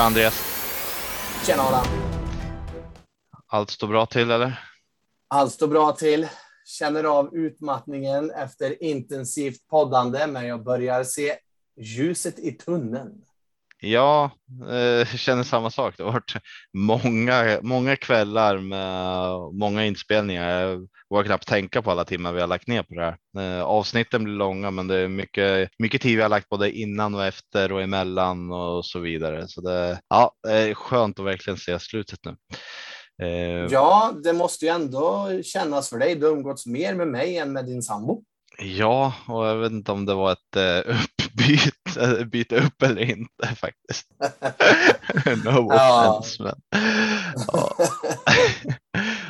Tja Andreas! Tjena Adam! Allt står bra till eller? Allt står bra till. Känner av utmattningen efter intensivt poddande, men jag börjar se ljuset i tunneln. Ja, jag eh, känner samma sak. Det har varit många, många kvällar med många inspelningar. Jag vågar knappt tänka på alla timmar vi har lagt ner på det här. Eh, avsnitten blir långa, men det är mycket, mycket tid vi har lagt både innan och efter och emellan och så vidare. Så det, ja, det är skönt att verkligen se slutet nu. Eh, ja, det måste ju ändå kännas för dig. Du har umgåtts mer med mig än med din sambo. Ja, och jag vet inte om det var ett uh, uppbyte, byte upp eller inte faktiskt. no offense, men. Ja.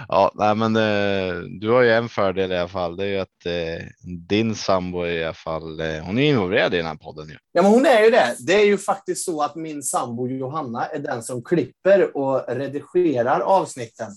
ja, nej, men uh, du har ju en fördel i alla fall. Det är ju att din sambo i alla fall, hon är involverad i den här podden. Ju. Ja, men hon är ju det. Det är ju faktiskt så att min sambo Johanna är den som klipper och redigerar avsnitten.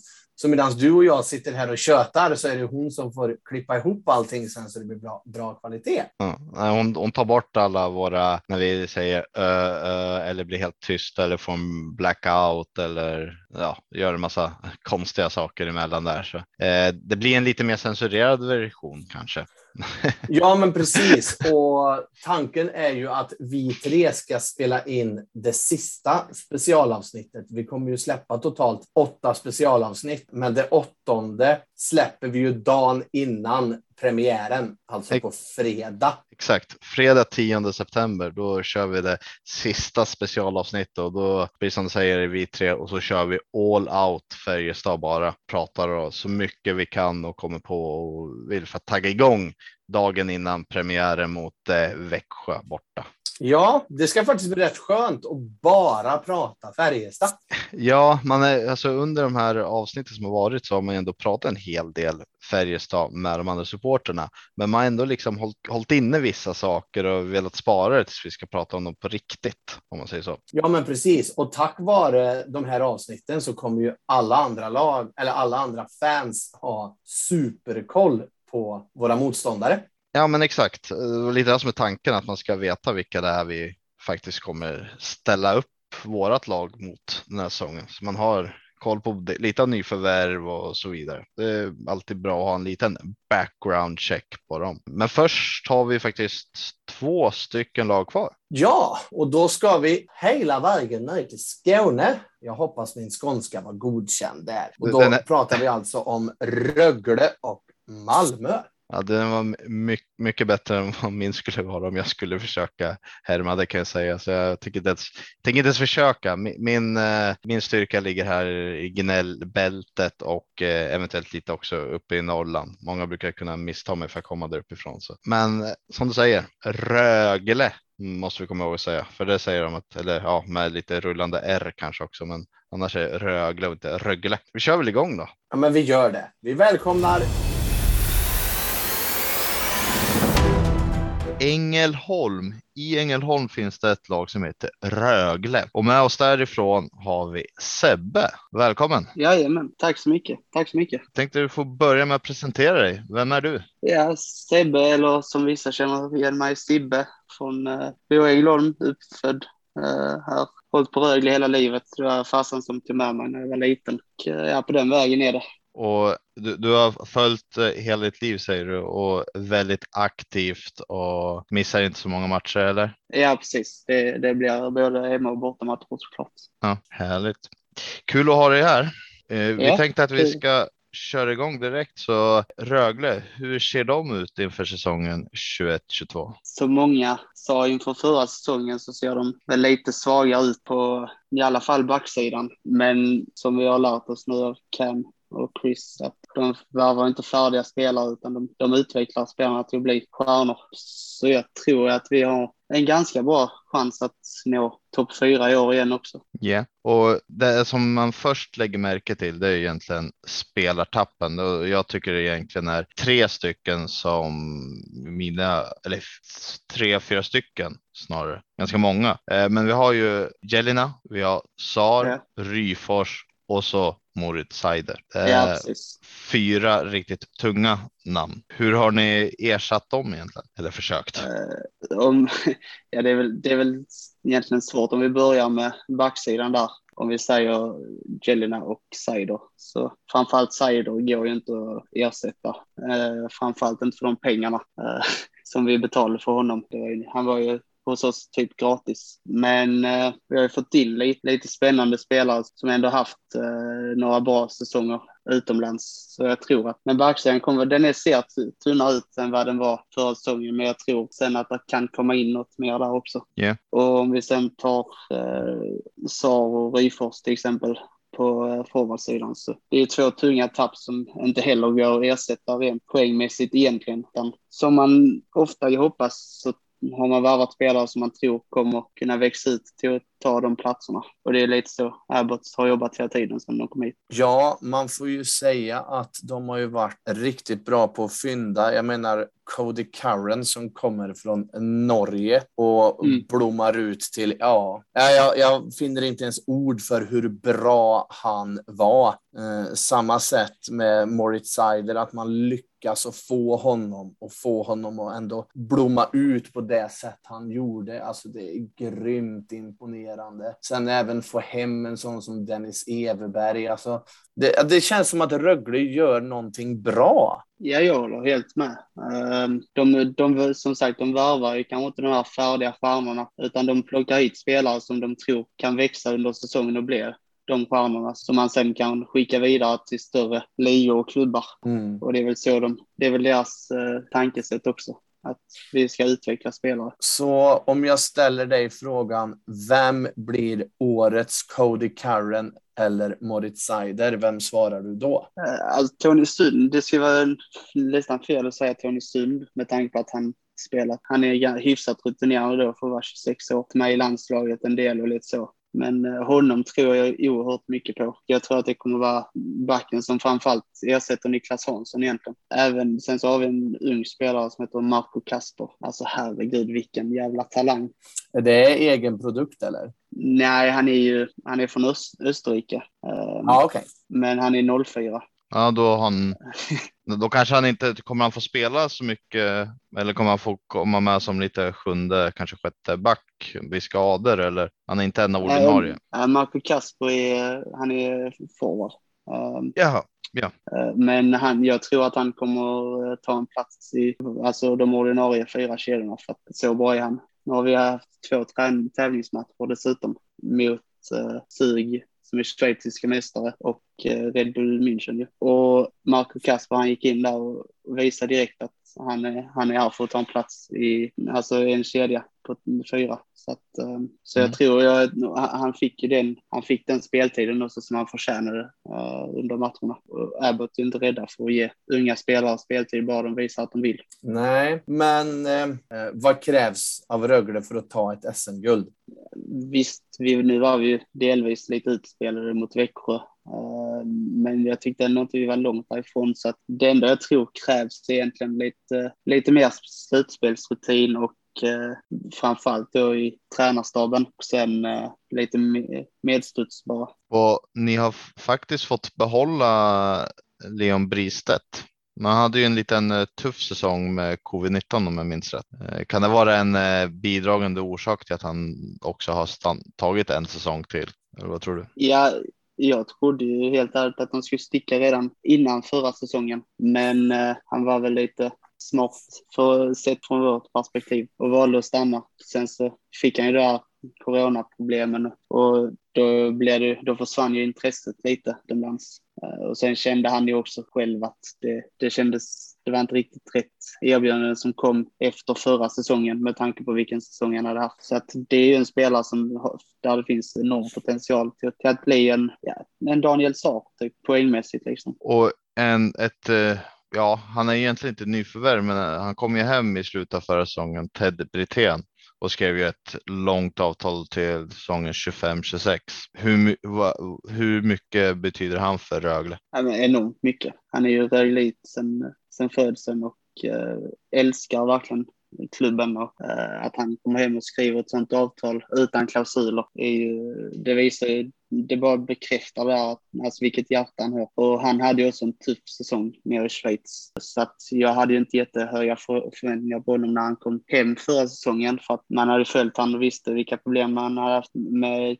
Så medan du och jag sitter här och tjötar så är det hon som får klippa ihop allting sen så det blir bra, bra kvalitet. Ja, hon, hon tar bort alla våra, när vi säger ö, ö, eller blir helt tysta eller får en blackout eller ja, gör en massa konstiga saker emellan där. Så, eh, det blir en lite mer censurerad version kanske. ja, men precis. Och tanken är ju att vi tre ska spela in det sista specialavsnittet. Vi kommer ju släppa totalt åtta specialavsnitt, men det åttonde släpper vi ju dagen innan premiären, alltså på fredag. Exakt, fredag 10 september, då kör vi det sista specialavsnittet och då, precis som du säger, vi tre och så kör vi all out Färjestad bara, pratar så mycket vi kan och kommer på och vill för att tagga igång dagen innan premiären mot eh, Växjö borta. Ja, det ska faktiskt bli rätt skönt att bara prata Färjestad. Ja, man är alltså under de här avsnitten som har varit så har man ändå pratat en hel del Färjestad med de andra supporterna, men man har ändå liksom hållit, hållit inne vissa saker och velat spara det tills vi ska prata om dem på riktigt om man säger så. Ja, men precis. Och tack vare de här avsnitten så kommer ju alla andra lag eller alla andra fans ha superkoll på våra motståndare. Ja, men exakt. Lite det som är tanken att man ska veta vilka det är vi faktiskt kommer ställa upp vårat lag mot den här säsongen. Så man har koll på lite av nyförvärv och så vidare. Det är alltid bra att ha en liten background check på dem. Men först har vi faktiskt två stycken lag kvar. Ja, och då ska vi hela vägen ner till Skåne. Jag hoppas min skånska var godkänd där. Och då är... pratar vi alltså om Rögle och Malmö. Ja, den var mycket, mycket bättre än vad min skulle vara om jag skulle försöka härma det kan jag säga. Så jag tycker inte ens, tänker inte ens försöka. Min, min, eh, min styrka ligger här i gnällbältet och eh, eventuellt lite också uppe i Norrland. Många brukar kunna missta mig för att komma där uppifrån. Så. Men eh, som du säger, Rögle måste vi komma ihåg att säga, för det säger de att, eller ja, med lite rullande R kanske också, men annars är Rögle och inte Rögle. Vi kör väl igång då? Ja, men vi gör det. Vi välkomnar Ängelholm. I Ängelholm finns det ett lag som heter Rögle och med oss därifrån har vi Sebbe. Välkommen! Jajamän, tack så mycket. Tack så mycket. Tänkte du få börja med att presentera dig. Vem är du? Ja, Sebbe eller som vissa känner igen mig, Sibbe från uh, Ängelholm, uppfödd uh, här. Hållit på Rögle hela livet. Det var farsan som tog med mig när jag var liten. Och, uh, ja, på den vägen är det. Och du, du, har följt eh, hela ditt liv säger du och väldigt aktivt och missar inte så många matcher eller? Ja, precis. Det, det blir både hemma och bortamatcher såklart. Ja, härligt. Kul att ha dig här. Eh, vi ja, tänkte att vi ska köra igång direkt. Så Rögle, hur ser de ut inför säsongen 21-22? Som många sa inför förra säsongen så ser de väl lite svaga ut på i alla fall backsidan. Men som vi har lärt oss nu av Cam och Chris att de värvar inte färdiga spelare utan de, de utvecklar spelarna till att bli stjärnor. Så jag tror att vi har en ganska bra chans att nå topp fyra i år igen också. Ja, yeah. och det som man först lägger märke till det är egentligen spelartappen. Jag tycker det egentligen är tre stycken som mina, eller tre, fyra stycken snarare, ganska många. Eh, men vi har ju Jelina, vi har Sar, yeah. Ryfors och så Moritz Seider. Ja, fyra riktigt tunga namn. Hur har ni ersatt dem egentligen? Eller försökt? Uh, om, ja, det är, väl, det är väl egentligen svårt om vi börjar med backsidan där. Om vi säger Jelina och Seider. Så framförallt Seider går ju inte att ersätta. Eh, framförallt inte för de pengarna eh, som vi betalade för honom. Han var ju hos oss typ gratis. Men eh, vi har ju fått in lite, lite spännande spelare som ändå haft eh, några bra säsonger utomlands. Så jag tror att, men backsidan kommer, den är ser tunnare ut än vad den var förra säsongen. Men jag tror sen att det kan komma in något mer där också. Yeah. Och om vi sen tar eh, Sar och Ryfors till exempel på eh, forwardsidan. Så det är två tunga tapp som inte heller går att ersätta rent poängmässigt egentligen. Utan som man ofta hoppas så har man värvat spelare som man tror kommer kunna växa ut till att ta de platserna. Och det är lite så Abbott har jobbat hela tiden sedan de kom hit. Ja, man får ju säga att de har ju varit riktigt bra på att fynda. Jag menar Cody Curran som kommer från Norge och mm. blommar ut till, ja, jag, jag finner inte ens ord för hur bra han var. Eh, samma sätt med Moritz Seider, att man lyckas att få honom och få honom att ändå blomma ut på det sätt han gjorde. Alltså det är grymt imponerande. Sen även få hem en sån som Dennis Everberg. Alltså det, det känns som att Rögle gör någonting bra. Ja, jag håller helt med. Ehm, de, de, som sagt, de värvar ju kanske inte de här färdiga stjärnorna, utan de plockar hit spelare som de tror kan växa under säsongen och bli de stjärnorna som man sen kan skicka vidare till större ligor och klubbar. Mm. Och det är väl så de, det är väl deras eh, tankesätt också att vi ska utveckla spelare. Så om jag ställer dig frågan, vem blir årets Cody Curran eller Moritz Seider, vem svarar du då? Uh, alltså, Tony Sund, det skulle vara nästan fel att säga Tony Sund med tanke på att han spelat. Han är hyfsat rutinerad då för att vara 26 år, med i landslaget en del och lite så. Men eh, honom tror jag oerhört mycket på. Jag tror att det kommer vara backen som framförallt ersätter Niklas Hansson egentligen. Även sen så har vi en ung spelare som heter Marco Kasper. Alltså herregud vilken jävla talang. Är det egen produkt eller? Nej, han är ju han är från Öst, Österrike. Ehm, ah, okay. Men han är 04. Ja, då, han, då kanske han inte kommer han få spela så mycket eller kommer han få komma med som lite sjunde, kanske sjätte back vid skador eller han är inte en ordinarie. Äh, Marco Kasper är, han är forward. Um, Jaha, ja. Uh, men han, jag tror att han kommer ta en plats i alltså de ordinarie fyra kedjorna för att så bra är han. Nu har vi haft två tävlingsmatcher dessutom mot uh, Sug som är schweiziska mästare och eh, Red Bull München. Och Marco Kasper han gick in där och visade direkt att han är, han är här för att ta en plats i alltså en kedja på fyra. Så, att, eh, så jag mm. tror jag, han fick ju den, han fick den speltiden också som han förtjänade uh, under matcherna. Och Abbott är inte rädda för att ge unga spelare speltid bara de visar att de vill. Nej, men eh, vad krävs av Rögle för att ta ett SM-guld? Visst, vi, nu var vi ju delvis lite utspelade mot Växjö Eh, men jag tyckte ändå inte vi var långt därifrån så att det enda jag tror krävs är egentligen lite, lite mer slutspelsrutin och eh, framförallt då i tränarstaben och sen eh, lite medstuds bara. Och ni har faktiskt fått behålla Leon Bristedt. Man hade ju en liten eh, tuff säsong med covid-19 om jag minns rätt. Eh, kan det vara en bidragande orsak till att han också har tagit en säsong till? Eller vad tror du? Ja, jag trodde ju helt ärligt att de skulle sticka redan innan förra säsongen, men eh, han var väl lite smart för, sett från vårt perspektiv och valde att stanna. Sen så fick han ju det här coronaproblemen och då, blev det, då försvann ju intresset lite utomlands. Eh, och sen kände han ju också själv att det, det kändes, det var inte riktigt rätt erbjudande som kom efter förra säsongen med tanke på vilken säsong han hade haft. Så att det är ju en spelare som, där det finns enorm potential till, till att bli en, ja, en Daniel Saar typ, poängmässigt liksom. Och en, ett, eh, ja, han är egentligen inte nyförvärv, men eh, han kom ju hem i slutet av förra säsongen, Ted Brithén och skrev ju ett långt avtal till säsongen 25-26. Hur, hur mycket betyder han för Rögle? Enormt mycket. Han är ju Röglit sen, sen födseln och eh, älskar verkligen klubben och eh, att han kommer hem och skriver ett sånt avtal utan klausuler. Är ju, det visar ju det bara bekräftar det här, alltså vilket hjärta han har. Och han hade ju också en tuff säsong nere i Schweiz. Så att jag hade ju inte jättehöga förväntningar på honom när han kom hem förra säsongen. För att man hade följt honom och visste vilka problem han hade haft med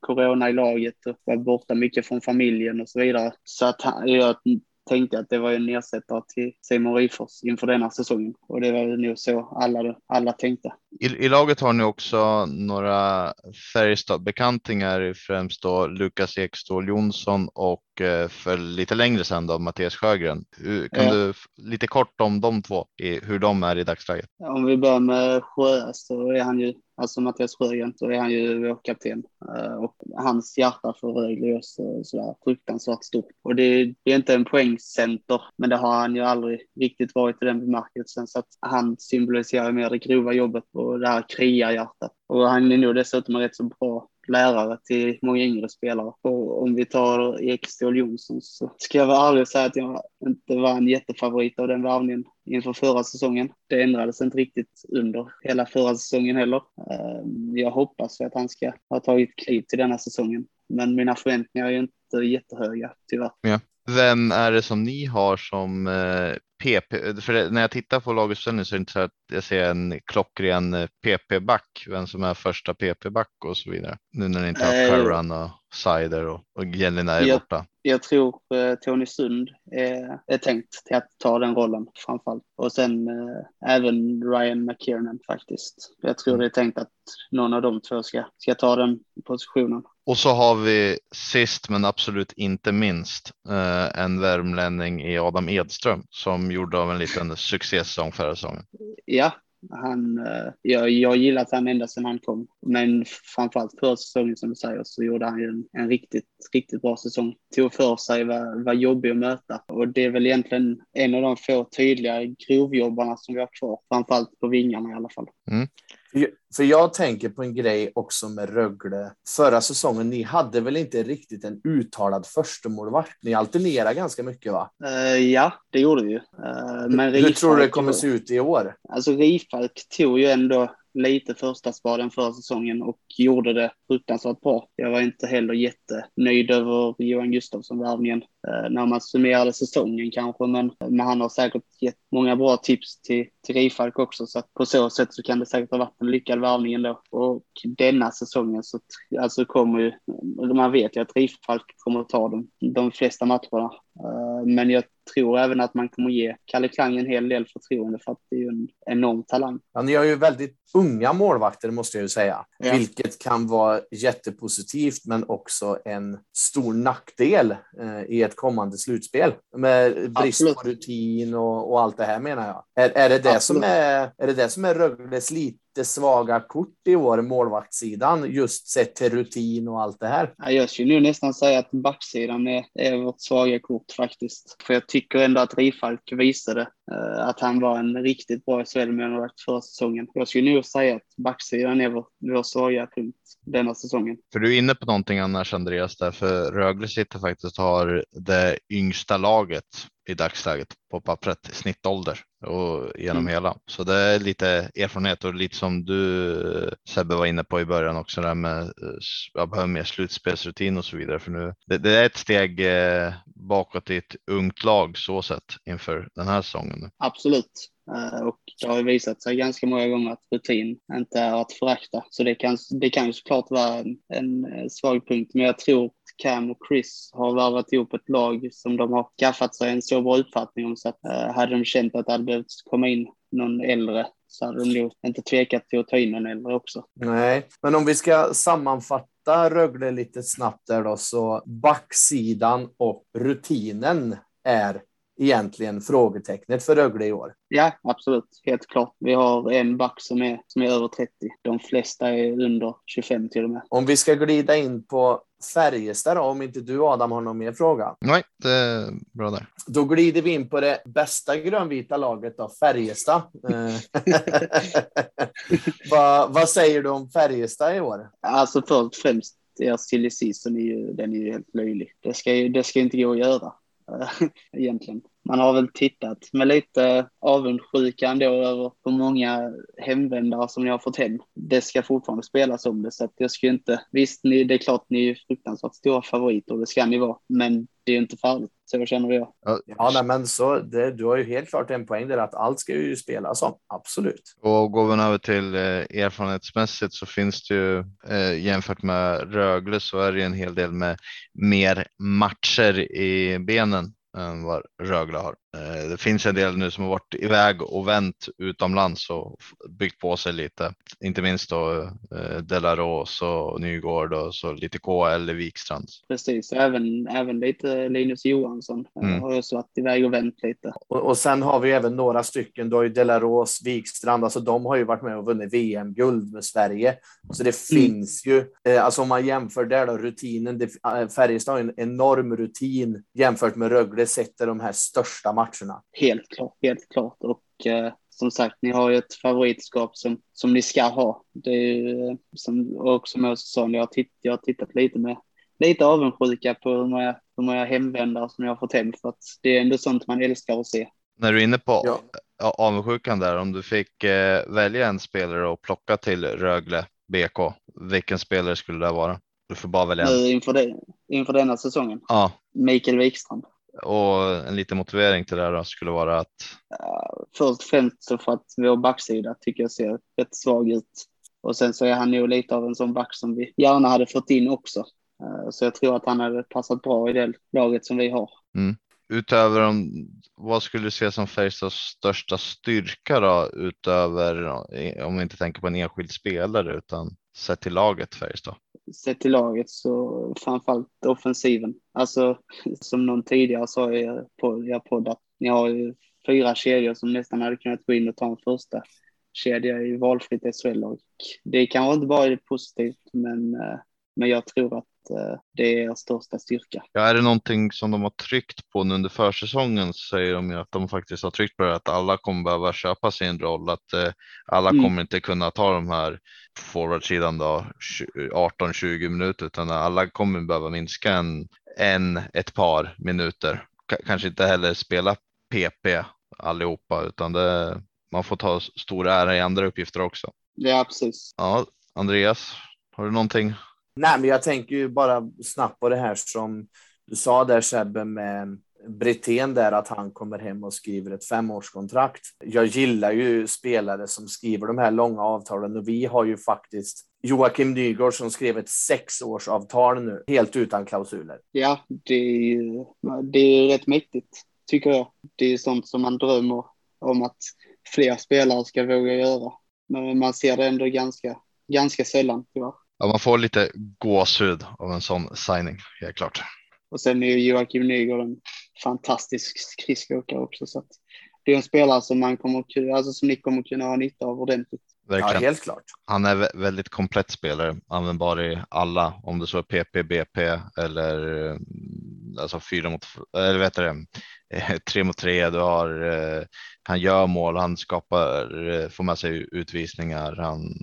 corona i laget och var borta mycket från familjen och så vidare. Så att han, jag tänkte att det var en ersättare till Simon Rifors inför denna säsongen. Och det var nog så alla, alla tänkte. I, I, laget har ni också några Färjestad-bekantingar, främst då Lukas Ekståhl Jonsson och eh, för lite längre sedan då Mattias Sjögren. Kan du lite kort om de två, hur de är i dagsläget? Om vi börjar med Sjö så är han ju alltså Mattias Sjögren, så är han ju vår kapten. Eh, och hans hjärta för Rögle är också sådär fruktansvärt stort. Och det, det, är inte en poängcenter, men det har han ju aldrig riktigt varit i den bemärkelsen. Så att han symboliserar mer det grova jobbet och det här krigarhjärtat. Och han är nog dessutom en rätt så bra lärare till många yngre spelare. Och om vi tar Ekstål Jonsson så ska jag vara ärlig och säga att jag inte var en jättefavorit av den värvningen inför förra säsongen. Det ändrades inte riktigt under hela förra säsongen heller. Ehm, jag hoppas att han ska ha tagit kliv till denna säsongen. Men mina förväntningar är inte jättehöga tyvärr. Ja. Vem är det som ni har som PP? Eh, För när jag tittar på laguppställningen så är det inte så att jag ser en klockren PP-back, vem som är första PP-back och så vidare. Nu när ni inte har Curran och Sider och, och Jelina är jag, borta. Jag tror eh, Tony Sund är, är tänkt till att ta den rollen framförallt. Och sen eh, även Ryan McKiernan faktiskt. Jag tror mm. det är tänkt att någon av de två ska, ska ta den positionen. Och så har vi sist men absolut inte minst eh, en värmlänning i Adam Edström som gjorde av en liten succésäsong förra säsongen. Ja, han, eh, jag, jag gillat han ända sedan han kom. Men framförallt förra säsongen som du säger så gjorde han ju en, en riktigt, riktigt bra säsong. Tog för sig, var, var jobbig att möta. Och det är väl egentligen en av de få tydliga grovjobbarna som vi har kvar. Framförallt på vingarna i alla fall. Mm. För jag tänker på en grej också med Rögle. Förra säsongen, ni hade väl inte riktigt en uttalad förstemålvakt? Ni alternerade ganska mycket va? Uh, ja, det gjorde vi. Uh, men Hur tror du det kommer se ut i år? Alltså Rifalk tog ju ändå lite första spaden förra säsongen och gjorde det fruktansvärt bra. Jag var inte heller jättenöjd över Johan Gustafsson-värvningen eh, när man summerade säsongen kanske, men, eh, men han har säkert gett många bra tips till, till Rifalk också, så att på så sätt så kan det säkert ha varit en lyckad värvning ändå. Och denna säsongen så alltså kommer ju, man vet ju att Rifalk kommer att ta de, de flesta matcherna, eh, men jag tror även att man kommer ge Kalle Klang en hel del förtroende för att det är ju en enorm talang. Ja, ni har ju väldigt unga målvakter måste jag ju säga, ja. vilket kan vara jättepositivt men också en stor nackdel eh, i ett kommande slutspel med brist Absolut. på rutin och, och, allt det här menar jag. Är, är, det, det som är, är det det som är Rögles lite svaga kort i år, målvaktssidan, just sett till rutin och allt det här? Jag skulle nu nästan säga att backsidan är, är vårt svaga kort faktiskt. För jag tycker ändå att Rifalk visade uh, att han var en riktigt bra SHL-målvakt förra säsongen. Jag skulle nog säga att backsidan är vår, vår svaga punkt denna säsongen. För du är inne på någonting annars Andreas, där för Rögle sitter faktiskt har det yngsta laget i dagsläget på pappret i snittålder och genom mm. hela. Så det är lite erfarenhet och lite som du Sebbe var inne på i början också där med jag behöver mer slutspelsrutin och så vidare för nu. Det, det är ett steg eh, bakåt i ett ungt lag så sett inför den här säsongen. Absolut. Eh, och det har ju visat sig ganska många gånger att rutin inte är att förakta. Så det kan, det kan ju såklart vara en, en eh, svag punkt. Men jag tror Cam och Chris har värvat ihop ett lag som de har skaffat sig en så bra uppfattning om. Så att, uh, hade de känt att det hade behövt komma in någon äldre så hade de nog inte tvekat till att ta in någon äldre också. Nej, men om vi ska sammanfatta Rögle lite snabbt där då, så backsidan och rutinen är egentligen frågetecknet för Rögle i år. Ja, absolut. Helt klart. Vi har en back som är, som är över 30. De flesta är under 25 till och med. Om vi ska glida in på Färjestad om inte du Adam har någon mer fråga? Nej, det är bra där. Då glider vi in på det bästa grönvita laget då, Färjestad. Eh, vad, vad säger du om Färjestad i år? Alltså först och främst, deras silly season är ju, den är ju helt löjlig. Det ska ju det ska inte gå att göra. egentligen. Man har väl tittat med lite avundsjuka ändå över hur många hemvändare som ni har fått hem. Det ska fortfarande spelas om det, så att jag skulle inte... Visst, ni, det är klart ni är fruktansvärt stora favoriter, det ska ni vara, men det är inte farligt. Så känner jag. Ja, nej, men så det, du har ju helt klart en poäng där att allt ska ju spelas om. Absolut. Och går vi över till eh, erfarenhetsmässigt så finns det ju eh, jämfört med Rögle så är det en hel del med mer matcher i benen än vad Rögle har. Eh, det finns en del nu som har varit iväg och vänt utomlands och byggt på sig lite. Inte minst då eh, Delaros och Nygård och så lite KL i Wikstrand. Precis, även, även lite Linus Johansson eh, mm. har också varit iväg och vänt lite. Och, och sen har vi även några stycken, då är Delaros, Wikstrand, alltså de har ju varit med och vunnit VM-guld med Sverige. Så det mm. finns ju, alltså om man jämför där då, rutinen, det, Färjestad har en enorm rutin jämfört med Rögle, sätter de här största matcherna matcherna. Helt klart, helt klart. Och eh, som sagt, ni har ju ett favoritskap som, som ni ska ha. Det är ju, som, och som jag sa, jag har, titt, jag har tittat lite med lite avundsjuka på hur många, hur många hemvändare som jag har fått hem för att det är ändå sånt man älskar att se. När du är inne på ja. avundsjukan där, om du fick eh, välja en spelare och plocka till Rögle BK, vilken spelare skulle det vara? Du får bara välja en. Nu inför, det, inför denna säsongen? Ja. Mikael Wikstrand. Och en liten motivering till det här skulle vara att? Först och främst för att vår backsida tycker jag ser rätt svag ut. Och sen så är han nog lite av en sån back som vi gärna hade fått in också. Eh, så jag tror att han hade passat bra i det laget som vi har. Mm. Utöver om, vad skulle du se som Färjestads största styrka då? Utöver om vi inte tänker på en enskild spelare utan sett till laget Färjestad? sett till laget så framförallt offensiven. Alltså som någon tidigare sa i er podd att ni har ju fyra kedjor som nästan hade kunnat gå in och ta en första kedja i valfritt SHL-lag. Det kanske inte bara är positivt, men, eh, men jag tror att det är er största styrka. Ja, är det någonting som de har tryckt på nu under försäsongen så säger de ju att de faktiskt har tryckt på det att alla kommer behöva köpa sin roll, att eh, alla mm. kommer inte kunna ta de här forwardsidan då 18-20 minuter utan alla kommer behöva minska en, en ett par minuter. K kanske inte heller spela PP allihopa utan det, man får ta stor ära i andra uppgifter också. Ja, precis. Ja, Andreas, har du någonting Nej, men jag tänker ju bara snabbt på det här som du sa där Sebbe med Brithén där att han kommer hem och skriver ett femårskontrakt. Jag gillar ju spelare som skriver de här långa avtalen och vi har ju faktiskt Joakim Nygård som skrev ett sexårsavtal nu helt utan klausuler. Ja, det är, det är rätt mäktigt tycker jag. Det är sånt som man drömmer om att fler spelare ska våga göra. Men man ser det ändå ganska, ganska sällan tyvärr. Ja, man får lite gåshud av en sån signing, helt klart. Och sen är Joakim Nygård en fantastisk skridskoåkare också. Så att det är en spelare som, man kommer, alltså som ni kommer kunna ha nytta av ordentligt. Verkligen. Ja, helt klart. Han är väldigt komplett spelare, användbar i alla, om det så är PP, BP eller mm, alltså fyra mot, eller vet du det, tre mot tre. Du har, eh, han gör mål, han skapar, eh, får med sig utvisningar, han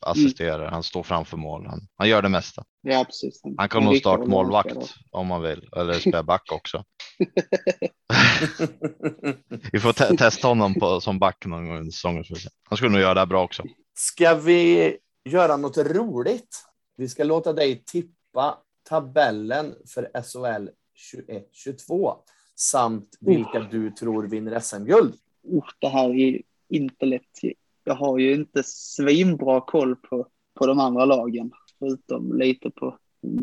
assisterar, mm. han står framför mål, han, han gör det mesta. Ja, precis. Han, han kan nog starta målvakt om man vill, eller spela back också. Vi får te testa honom på, som back någon gång under säsongen. Han skulle nog göra det bra också. Ska vi göra något roligt? Vi ska låta dig tippa tabellen för SHL 21-22 samt vilka oh. du tror vinner SM-guld. Oh, det här är inte lätt. Jag har ju inte svinbra koll på, på de andra lagen, förutom lite på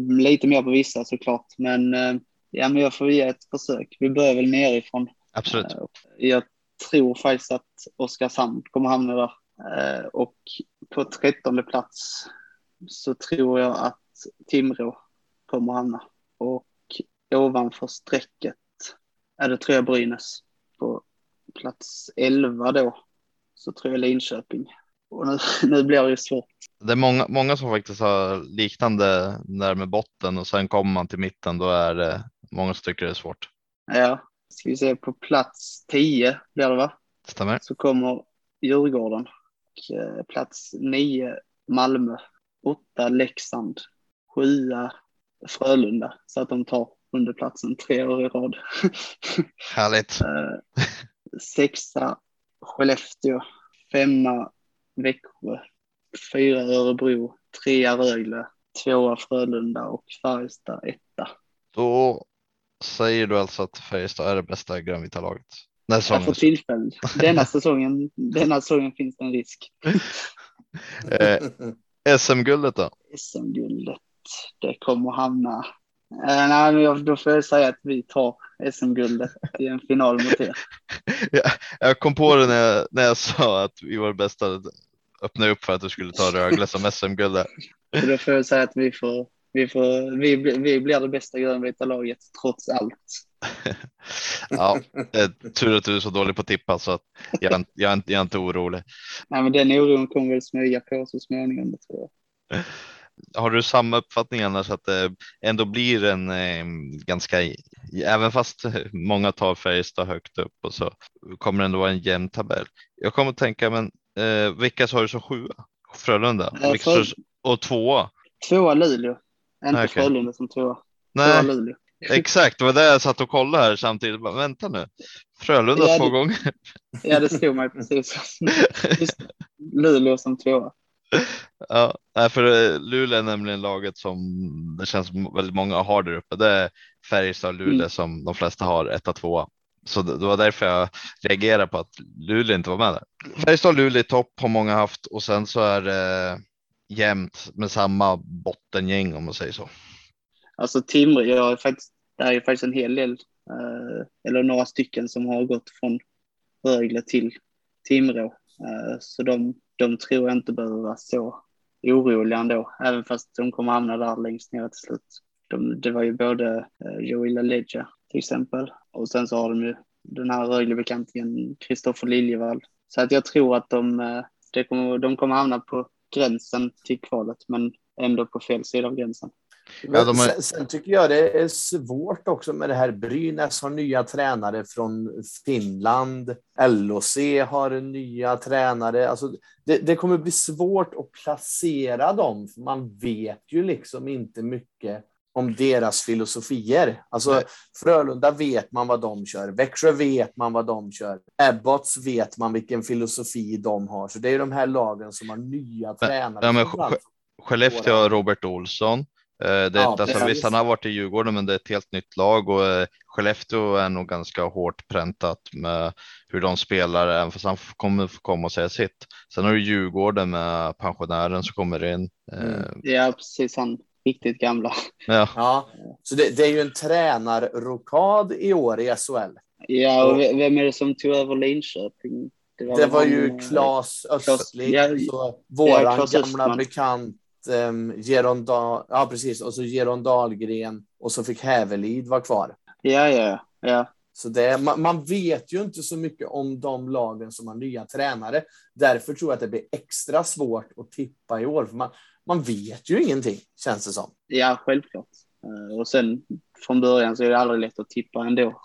lite mer på vissa såklart. Men eh, ja, men jag får ge ett försök. Vi börjar väl nerifrån. Absolut. Eh, jag tror faktiskt att Oskarshamn kommer hamna där. Eh, och på trettonde plats så tror jag att Timrå kommer hamna. Och ovanför strecket är det tror jag Brynäs. På plats 11 då så tror jag Linköping. Och nu, nu blir det ju svårt. Det är många, många som faktiskt har liknande där med botten och sen kommer man till mitten. Då är det många som tycker det är svårt. Ja, ska vi se på plats 10 blir det va? Stämmer. Så kommer Djurgården. Och, eh, plats 9 Malmö. 8 Leksand. 7 Frölunda. Så att de tar sjunde platsen tre år i rad. Härligt. Sexa Skellefteå, femma Växjö, fyra Örebro, trea Rögle, tvåa Frölunda och Färjestad etta. Då säger du alltså att Färjestad är det bästa grönvita laget? Nej, för tillfället. Denna säsongen, denna säsongen finns det en risk. eh, SM-guldet då? SM-guldet, det kommer hamna Uh, nej, men då får jag säga att vi tar SM-guldet i en final mot er. ja, jag kom på det när jag, när jag sa att vi var bästa, öppna upp för att du skulle ta Rögle som SM-guld. då får jag säga att vi får, vi får, vi, vi blir det bästa grönvita laget trots allt. ja, tur att du är så dålig på att tippa så att jag, jag, jag är inte orolig. Nej, men den oron kommer väl smyga på så småningom, det tror jag. Har du samma uppfattning annars att det ändå blir en eh, ganska, även fast många tar Färjestad högt upp och så kommer det ändå vara en jämn tabell. Jag kommer att tänka, men eh, vilka har du som sjua? Frölunda äh, för... och tvåa? Tvåa Luleå, inte okay. Frölunda som tvåa. Nej, Luleå. exakt, det var det jag satt och kollade här samtidigt. Bara, vänta nu, Frölunda ja, två det... gånger. Ja, det stod mig precis. Just Luleå som tvåa. Ja, för eh, Luleå är nämligen laget som det känns väldigt många har där uppe. Det är Färjestad och Luleå mm. som de flesta har etta, tvåa. Så det var därför jag reagerade på att Luleå inte var med där. Färjestad och Luleå i topp har många haft och sen så är det jämnt med samma bottengäng om man säger så. Alltså Timrå, jag har faktiskt, det är faktiskt en hel del, eh, eller några stycken som har gått från Rögle till Timrå. Eh, så de de tror jag inte behöver vara så oroliga ändå, även fast de kommer hamna där längst ner till slut. De, det var ju både Joel Joey till exempel och sen så har de ju den här Rögle-bekantingen Kristoffer Liljevall. Så att jag tror att de, eh, de, kommer, de kommer hamna på gränsen till kvalet, men ändå på fel sida av gränsen. Ja, de sen, sen, tycker jag det är svårt också med det här. Brynäs har nya tränare från Finland. LOC har nya tränare. Alltså, det, det kommer bli svårt att placera dem. För man vet ju liksom inte mycket om deras filosofier. Alltså Nej. Frölunda vet man vad de kör. Växjö vet man vad de kör. Abbots vet man vilken filosofi de har. Så det är de här lagen som har nya men, tränare. Ja, men Skellefteå har Robert Olsson. Eh, det, ja, alltså, visst, han har varit i Djurgården, men det är ett helt nytt lag och eh, Skellefteå är nog ganska hårt präntat med hur de spelar, även fast han kommer få komma och säga sitt. Sen har du Djurgården med pensionären som kommer in. Eh, mm. Ja, precis. Han riktigt gamla. Ja, ja så det, det är ju en tränarrokad i år i SHL. Ja, och vem är det som tog över Linköping? Det var, det var ju Claes Östling, ja, våran ja, gamla bekant um, Geron Dahl, ja precis, och så Geron Dahlgren och så fick Hävelid vara kvar. Ja, ja, ja. Så det, man, man, vet ju inte så mycket om de lagen som har nya tränare. Därför tror jag att det blir extra svårt att tippa i år. För man, man vet ju ingenting, känns det som. Ja, självklart. Eh, och sen från början så är det aldrig lätt att tippa ändå.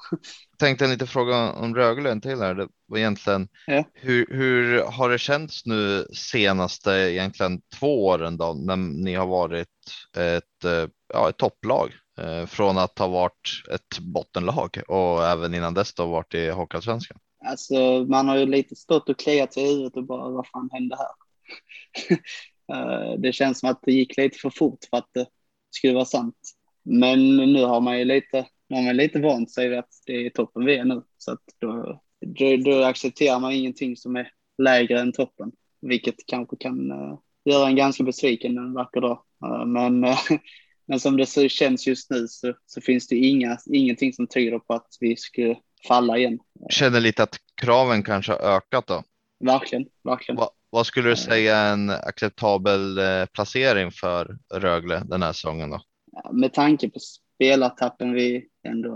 Jag tänkte en liten fråga om Rögle en till här. Det var egentligen ja. hur, hur har det känts nu senaste egentligen två åren då när ni har varit ett, eh, ja, ett topplag eh, från att ha varit ett bottenlag och även innan dess då varit i Hockeyallsvenskan? Alltså, man har ju lite stått och kliat sig i huvudet och bara vad fan hände här? det känns som att det gick lite för fort för att det skulle vara sant. Men nu har man ju lite, man har lite vant sig vid att det är toppen vi är nu. Så att då, då, då accepterar man ingenting som är lägre än toppen, vilket kanske kan uh, göra en ganska besviken en vacker dag. Uh, men, uh, men som det så känns just nu så, så finns det inga, ingenting som tyder på att vi skulle falla igen. Känner lite att kraven kanske har ökat då? Verkligen, verkligen. Va, vad skulle du säga är en acceptabel placering för Rögle den här säsongen då? Med tanke på spelartappen vi ändå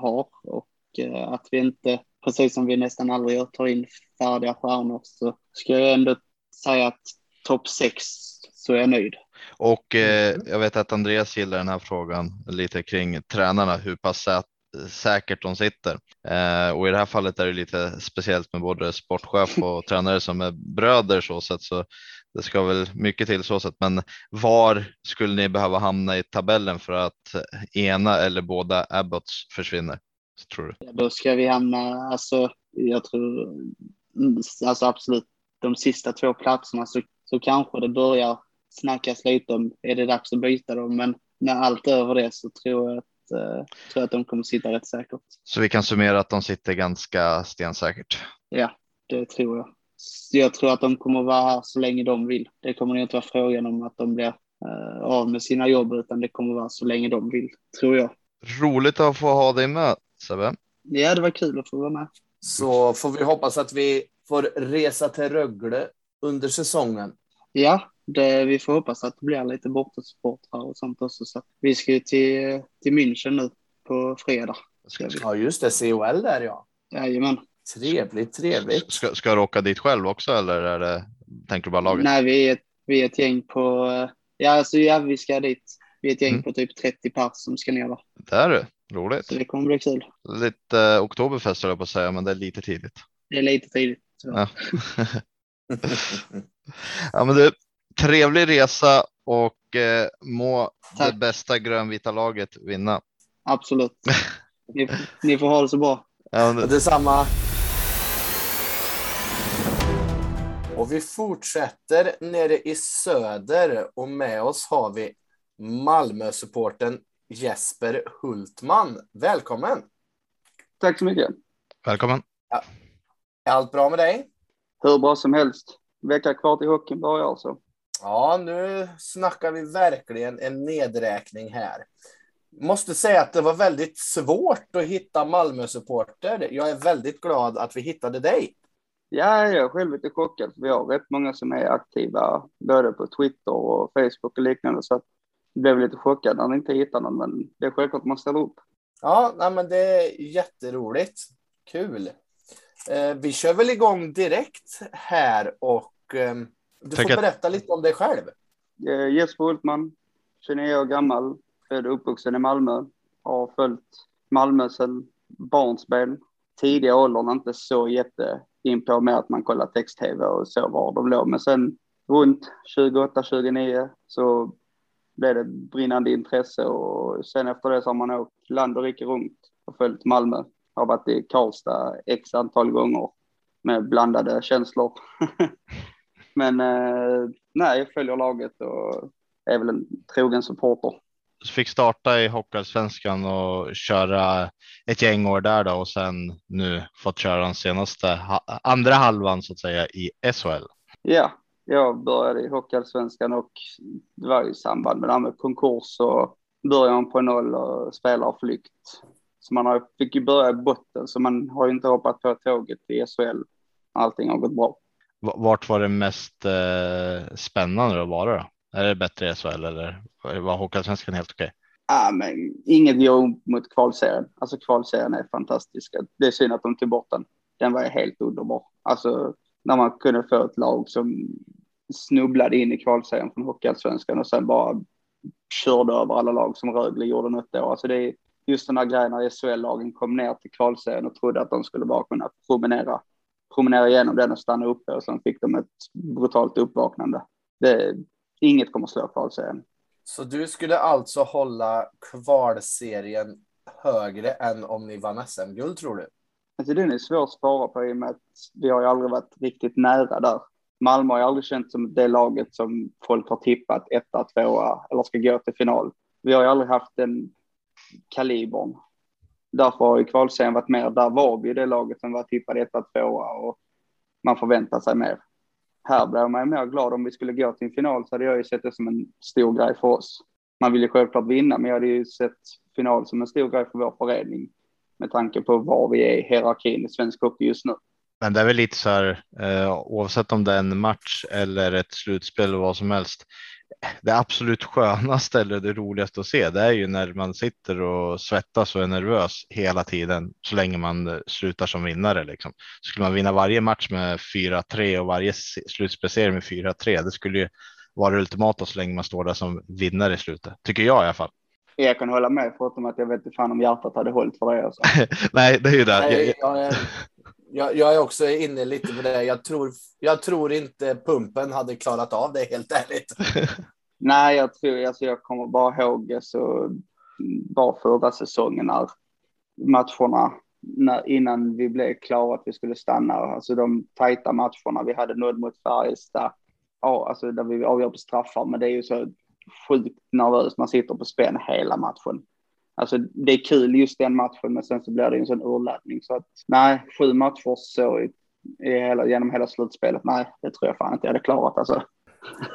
har och eh, att vi inte, precis som vi nästan aldrig gör, tar in färdiga stjärnor så ska jag ändå säga att topp sex så är jag nöjd. Och eh, jag vet att Andreas gillar den här frågan lite kring tränarna, hur pass säkert de sitter. Eh, och i det här fallet är det lite speciellt med både sportchef och tränare som är bröder så sätt så det ska väl mycket till så sätt, men var skulle ni behöva hamna i tabellen för att ena eller båda Abbots försvinner? Tror du? Ja, då ska vi hamna, alltså jag tror, mm, alltså absolut de sista två platserna så, så kanske det börjar snackas lite om, är det dags att byta dem? Men när allt är över det så tror jag att, eh, tror att de kommer sitta rätt säkert. Så vi kan summera att de sitter ganska stensäkert? Ja, det tror jag. Jag tror att de kommer vara här så länge de vill. Det kommer inte vara frågan om att de blir eh, av med sina jobb, utan det kommer vara så länge de vill, tror jag. Roligt att få ha dig med, Sebbe. Ja, det var kul att få vara med. Så får vi hoppas att vi får resa till Rögle under säsongen. Ja, det, vi får hoppas att det blir lite bortasupportrar och sånt också. Så vi ska ju till, till München nu på fredag. Ja, just det. COL där ja. Jajamän. Trevligt, trevligt. Ska, ska du åka dit själv också eller är det, tänker du bara laget? Nej, vi är, ett, vi är ett gäng på, ja, alltså, ja, vi ska dit. Vi är ett gäng mm. på typ 30 pers som ska ner där. Det är det. Roligt. Så det kommer bli kul. Lite eh, oktoberfest höll jag på att säga, men det är lite tidigt. Det är lite tidigt. Ja. ja, men du, trevlig resa och eh, må Tack. det bästa grönvita laget vinna. Absolut. Ni, ni får ha det så bra. Ja, det... Detsamma. Och vi fortsätter nere i söder och med oss har vi Malmö-supporten Jesper Hultman. Välkommen! Tack så mycket. Välkommen. Ja. Är allt bra med dig? Hur bra som helst. Vecka kvar till hockeyn börjar alltså. Ja, nu snackar vi verkligen en nedräkning här. Måste säga att det var väldigt svårt att hitta Malmö-supporter. Jag är väldigt glad att vi hittade dig. Ja, jag är själv lite chockad. Vi har rätt många som är aktiva både på Twitter och Facebook och liknande. Så jag blev lite chockad när ni inte hittade någon, men det är självklart att man ställer upp. Ja, nej, men det är jätteroligt. Kul. Eh, vi kör väl igång direkt här och eh, du får berätta lite om dig själv. Eh, Jesper Hultman, 29 år gammal, född och uppvuxen i Malmö. Har följt Malmö sedan barnsben. Tidiga åldern inte så jätte in på med att man kollar text-tv och så var de låg. Men sen runt 28-29 så blev det brinnande intresse och sen efter det så har man åkt land och rike runt och följt Malmö. Har varit i Karlstad x antal gånger med blandade känslor. Men eh, nej, jag följer laget och är väl en trogen supporter. Fick starta i Hockeyallsvenskan och köra ett gäng år där då och sen nu fått köra den senaste andra halvan så att säga i SHL. Ja, jag började i Hockeyallsvenskan och det var i samband med det här med konkurs och början på noll och spelarflykt. Så man har, fick ju börja i botten så man har ju inte hoppat på tåget i SHL. Allting har gått bra. Vart var det mest eh, spännande att vara då? Är det bättre i SHL eller var Hockeyallsvenskan helt okej? Okay? Ja, men inget går mot kvalserien. Alltså kvalserien är fantastisk. Det är synd att de tog bort den. Den var helt underbar. Alltså när man kunde få ett lag som snubblade in i kvalserien från Hockeyallsvenskan och sen bara körde över alla lag som Rögle gjorde något år. Alltså det är just den här grejen när SHL-lagen kom ner till kvalserien och trodde att de skulle bara kunna promenera, promenera igenom den och stanna uppe och sen fick de ett brutalt uppvaknande. Det, inget kommer slå kvalserien. Så du skulle alltså hålla kvalserien högre än om ni vann SM-guld tror du? Alltså den är svår att svara på i och med att vi har ju aldrig varit riktigt nära där. Malmö har ju aldrig känt som det laget som folk har tippat etta, tvåa eller ska gå till final. Vi har ju aldrig haft den kalibern. Därför har ju kvalserien varit mer, där var vi det laget som var tippade etta, tvåa och man förväntar sig mer. Här blir man ju mer glad om vi skulle gå till en final så hade jag ju sett det som en stor grej för oss. Man vill ju självklart vinna, men jag hade ju sett final som en stor grej för vår förening med tanke på var vi är i hierarkin i svensk hockey just nu. Men det är väl lite så här eh, oavsett om det är en match eller ett slutspel eller vad som helst. Det absolut skönaste eller det roligaste att se, det är ju när man sitter och svettas och är nervös hela tiden så länge man eh, slutar som vinnare. Liksom. Skulle man vinna varje match med 4-3 och varje slutspelserie med 4-3, det skulle ju vara det ultimata så länge man står där som vinnare i slutet, tycker jag i alla fall. Jag kan hålla med förutom att jag vet inte fan om hjärtat hade hållit för det. Alltså. Nej, det är ju det. Nej, jag, är, Jag, jag är också inne lite på det. Jag tror, jag tror inte pumpen hade klarat av det helt ärligt. Nej, jag tror, alltså jag kommer bara ihåg alltså, bara förra säsongen när matcherna när, innan vi blev klara att vi skulle stanna, alltså de tajta matcherna vi hade nådd mot Färjestad, ja, alltså där vi avgör på straffar, men det är ju så sjukt nervös. man sitter på spänn hela matchen. Alltså det är kul just den matchen, men sen så blir det en sån urladdning. Så att nej, sju matcher så i, i hela, genom hela slutspelet, nej, det tror jag fan inte jag hade klarat alltså.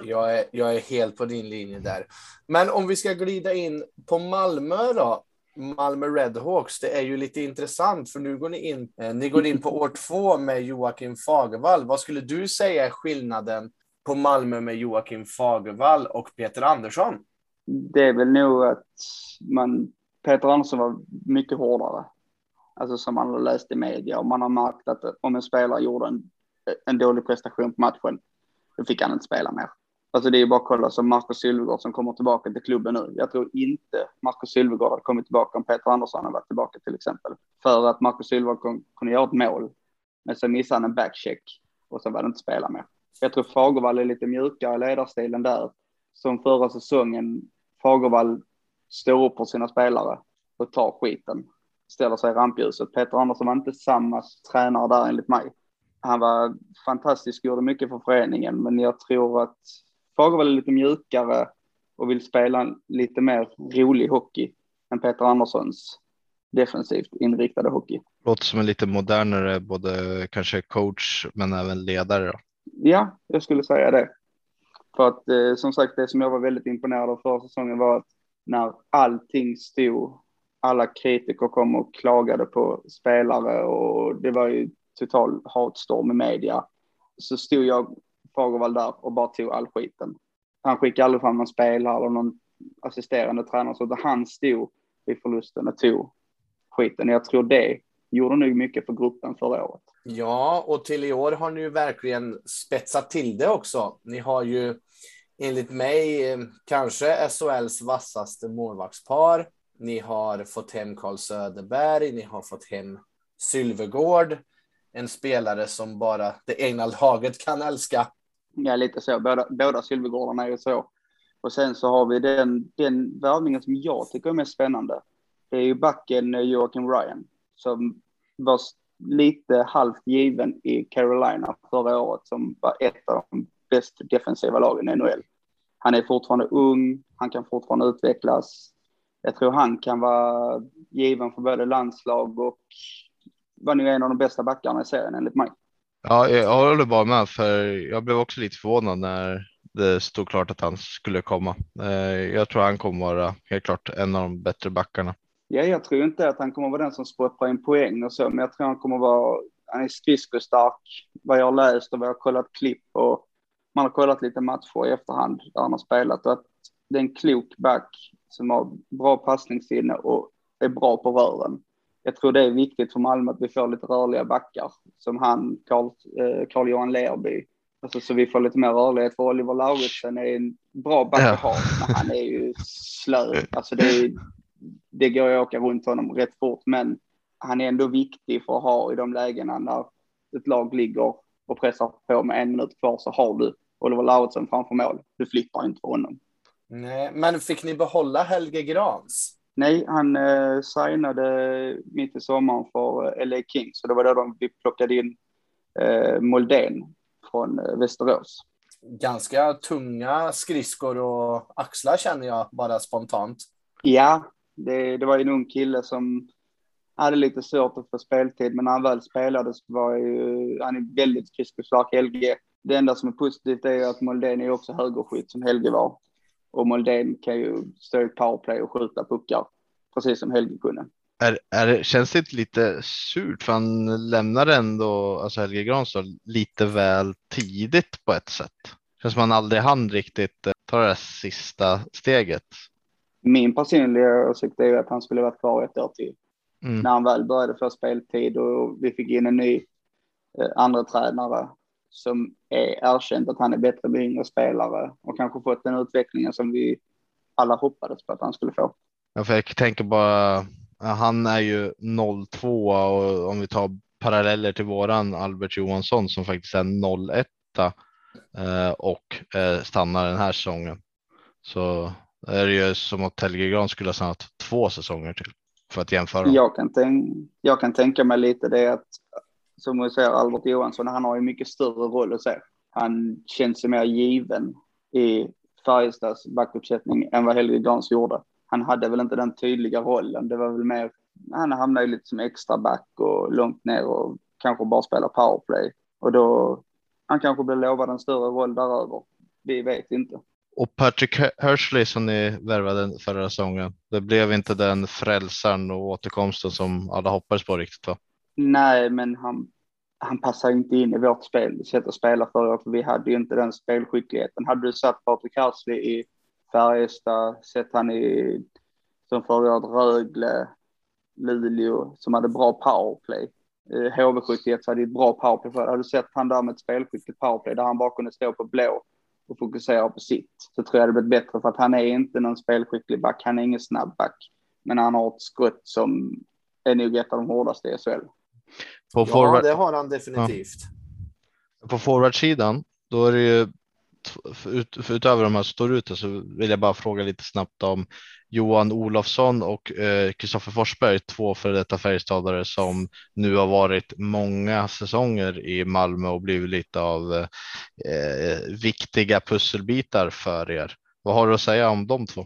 Jag är, jag är helt på din linje där. Men om vi ska glida in på Malmö då. Malmö Redhawks, det är ju lite intressant för nu går ni in, eh, ni går in på år två med Joakim Fagervall. Vad skulle du säga är skillnaden på Malmö med Joakim Fagervall och Peter Andersson? Det är väl nog att man, Peter Andersson var mycket hårdare. Alltså som man har läst i media och man har märkt att om en spelare gjorde en, en dålig prestation på matchen, då fick han inte spela mer. Alltså det är bara att kolla som Marcus Sylvegård som kommer tillbaka till klubben nu. Jag tror inte Marcus Sylvegård hade kommit tillbaka om Peter Andersson hade varit tillbaka till exempel. För att Marcus Sylvegård kunde göra ett mål, men så missade han en backcheck och så var det inte spela mer. Jag tror Fagervall är lite mjukare i ledarstilen där. Som förra säsongen, Fagervall står upp för sina spelare och tar skiten. Ställer sig i rampljuset. Peter Andersson var inte samma tränare där enligt mig. Han var fantastisk, gjorde mycket för föreningen, men jag tror att Fagervall är lite mjukare och vill spela lite mer rolig hockey än Peter Anderssons defensivt inriktade hockey. Låter som en lite modernare, både kanske coach men även ledare. Då. Ja, jag skulle säga det. För att eh, som sagt, det som jag var väldigt imponerad av förra säsongen var att när allting stod, alla kritiker kom och klagade på spelare och det var ju total hatstorm i media, så stod jag Fagervall där och bara tog all skiten. Han skickade aldrig fram någon spelare eller någon assisterande tränare, så han stod vid förlusten och tog skiten. Jag tror det gjorde nog mycket för gruppen förra året. Ja, och till i år har ni ju verkligen spetsat till det också. Ni har ju enligt mig eh, kanske SHLs vassaste målvaktspar. Ni har fått hem Carl Söderberg, ni har fått hem Sylvegård, en spelare som bara det egna laget kan älska. Ja, lite så. Båda, båda Sylvegårdarna är ju så. Och sen så har vi den, den värvningen som jag tycker är mest spännande. Det är ju backen eh, Joakim Ryan som vars lite halvt given i Carolina förra året som var ett av de bäst defensiva lagen i NHL. Han är fortfarande ung, han kan fortfarande utvecklas. Jag tror han kan vara given för både landslag och var nu en av de bästa backarna i serien enligt mig. Ja, jag håller bara med för jag blev också lite förvånad när det stod klart att han skulle komma. Eh, jag tror han kommer vara helt klart en av de bättre backarna. Ja, jag tror inte att han kommer vara den som spottar in poäng och så, men jag tror han kommer vara, han är skridskostark, vad jag har läst och vad jag har kollat klipp och man har kollat lite matcher i efterhand där han har spelat och att det är en klok back som har bra passningssinne och är bra på rören. Jag tror det är viktigt för Malmö att vi får lite rörliga backar som han, Carl-Johan eh, Lerby. Alltså, så vi får lite mer rörlighet för Oliver Lauritsen är en bra back att ha, men han är ju slö. Alltså det är, det går att åka runt honom rätt fort, men han är ändå viktig för att ha i de lägena när ett lag ligger och pressar på med en minut kvar så har du Oliver Lauritsen framför mål. Du flyttar inte på honom. Nej, men fick ni behålla Helge Grans? Nej, han eh, signade mitt i sommaren för eh, LA Kings, så det var då de, vi plockade in eh, Moldén från eh, Västerås. Ganska tunga skridskor och axlar känner jag bara spontant. Ja, det, det var en ung kille som hade lite svårt att få speltid, men när han väl spelade så var ju, han är väldigt skridskostark, Helge. Det enda som är positivt är ju att Moldén är också högerskytt som Helge var. Och Moldén kan ju stå i powerplay och skjuta puckar, precis som Helge kunde. Är, är, känns det inte lite surt för han lämnade ändå, alltså Helge Granstad, lite väl tidigt på ett sätt. Känns som han aldrig hann riktigt eh, ta det där sista steget min personliga åsikt är att han skulle varit kvar ett år till. Mm. När han väl började få speltid och vi fick in en ny eh, andra tränare som är erkänt att han är bättre med yngre spelare och kanske fått den utvecklingen som vi alla hoppades på att han skulle få. Ja, för jag tänker bara, han är ju 02 och om vi tar paralleller till våran Albert Johansson som faktiskt är 01 eh, och eh, stannar den här säsongen. Så det är ju som att Helge skulle ha stannat två säsonger till för att jämföra. Jag kan, tänk, jag kan tänka mig lite det att som du säger Albert Johansson, han har ju mycket större roll att se. Han känns ju mer given i Färjestads backuppsättning än vad Helge Grans gjorde. Han hade väl inte den tydliga rollen. Det var väl mer, han hamnade ju lite som extra back och långt ner och kanske bara spelar powerplay. Och då, han kanske blir lovad en större roll däröver. Vi vet inte. Och Patrick Hersley som ni värvade förra säsongen, det blev inte den frälsaren och återkomsten som alla hoppades på riktigt va? Nej, men han, han passar inte in i vårt spel, sätt att spela för för vi hade ju inte den spelskickligheten. Hade du satt Patrick Hersley i Färjestad, sett han i, som förra året, Rögle, Luleå, som hade bra powerplay. Eh, HV71 hade ett bra powerplay. Hade du sett han där med ett spelskickligt powerplay där han bara kunde stå på blå och fokusera på sitt så tror jag det blir bättre för att han är inte någon spelskicklig back. Han är ingen snabb back, men han har ett skott som är nog ett av de hårdaste i SHL. På forward... Ja, det har han definitivt. Ja. På forwardsidan, då är det ju ut, utöver de här står ute så vill jag bara fråga lite snabbt om Johan Olofsson och eh, Kristoffer eh, Forsberg, två före detta Färjestadare som nu har varit många säsonger i Malmö och blivit lite av eh, viktiga pusselbitar för er. Vad har du att säga om de två?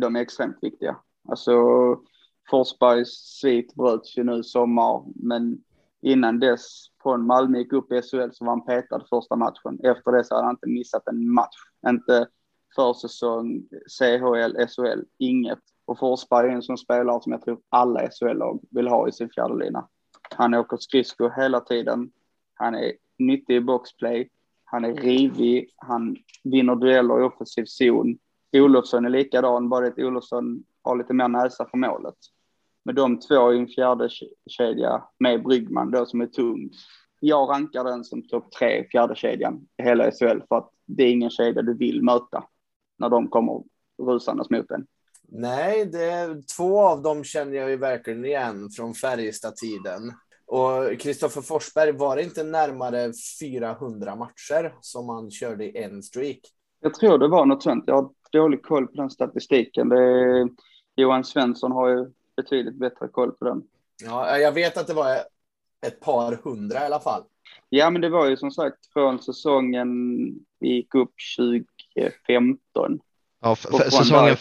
De är extremt viktiga. Alltså Forsbergs svit bröts ju nu sommar, men innan dess från Malmö gick upp i SHL så var han petad första matchen. Efter det så hade han inte missat en match. Inte försäsong, CHL, SHL, inget. Och Forsberg är en sån spelare som jag tror alla SHL-lag vill ha i sin fjärdelina. Han åker skridskor hela tiden. Han är nyttig i boxplay. Han är rivig. Han vinner dueller i offensiv zon. Olofsson är likadan, bara att Olofsson har lite mer näsa för målet. Med de två i en fjärde kedja med Bryggman då som är tung. Jag rankar den som topp tre fjärde kedjan i hela SHL för att det är ingen kedja du vill möta när de kommer rusandes mot en. Nej, det, två av dem känner jag ju verkligen igen från Färjestad-tiden. Och Kristoffer Forsberg, var det inte närmare 400 matcher som han körde i en streak? Jag tror det var något sånt. Jag har dålig koll på den statistiken. Det Johan Svensson har ju betydligt bättre koll på den. Ja, jag vet att det var ett par hundra i alla fall. Ja, men det var ju som sagt från säsongen vi gick upp 2015. Ja, säsongen,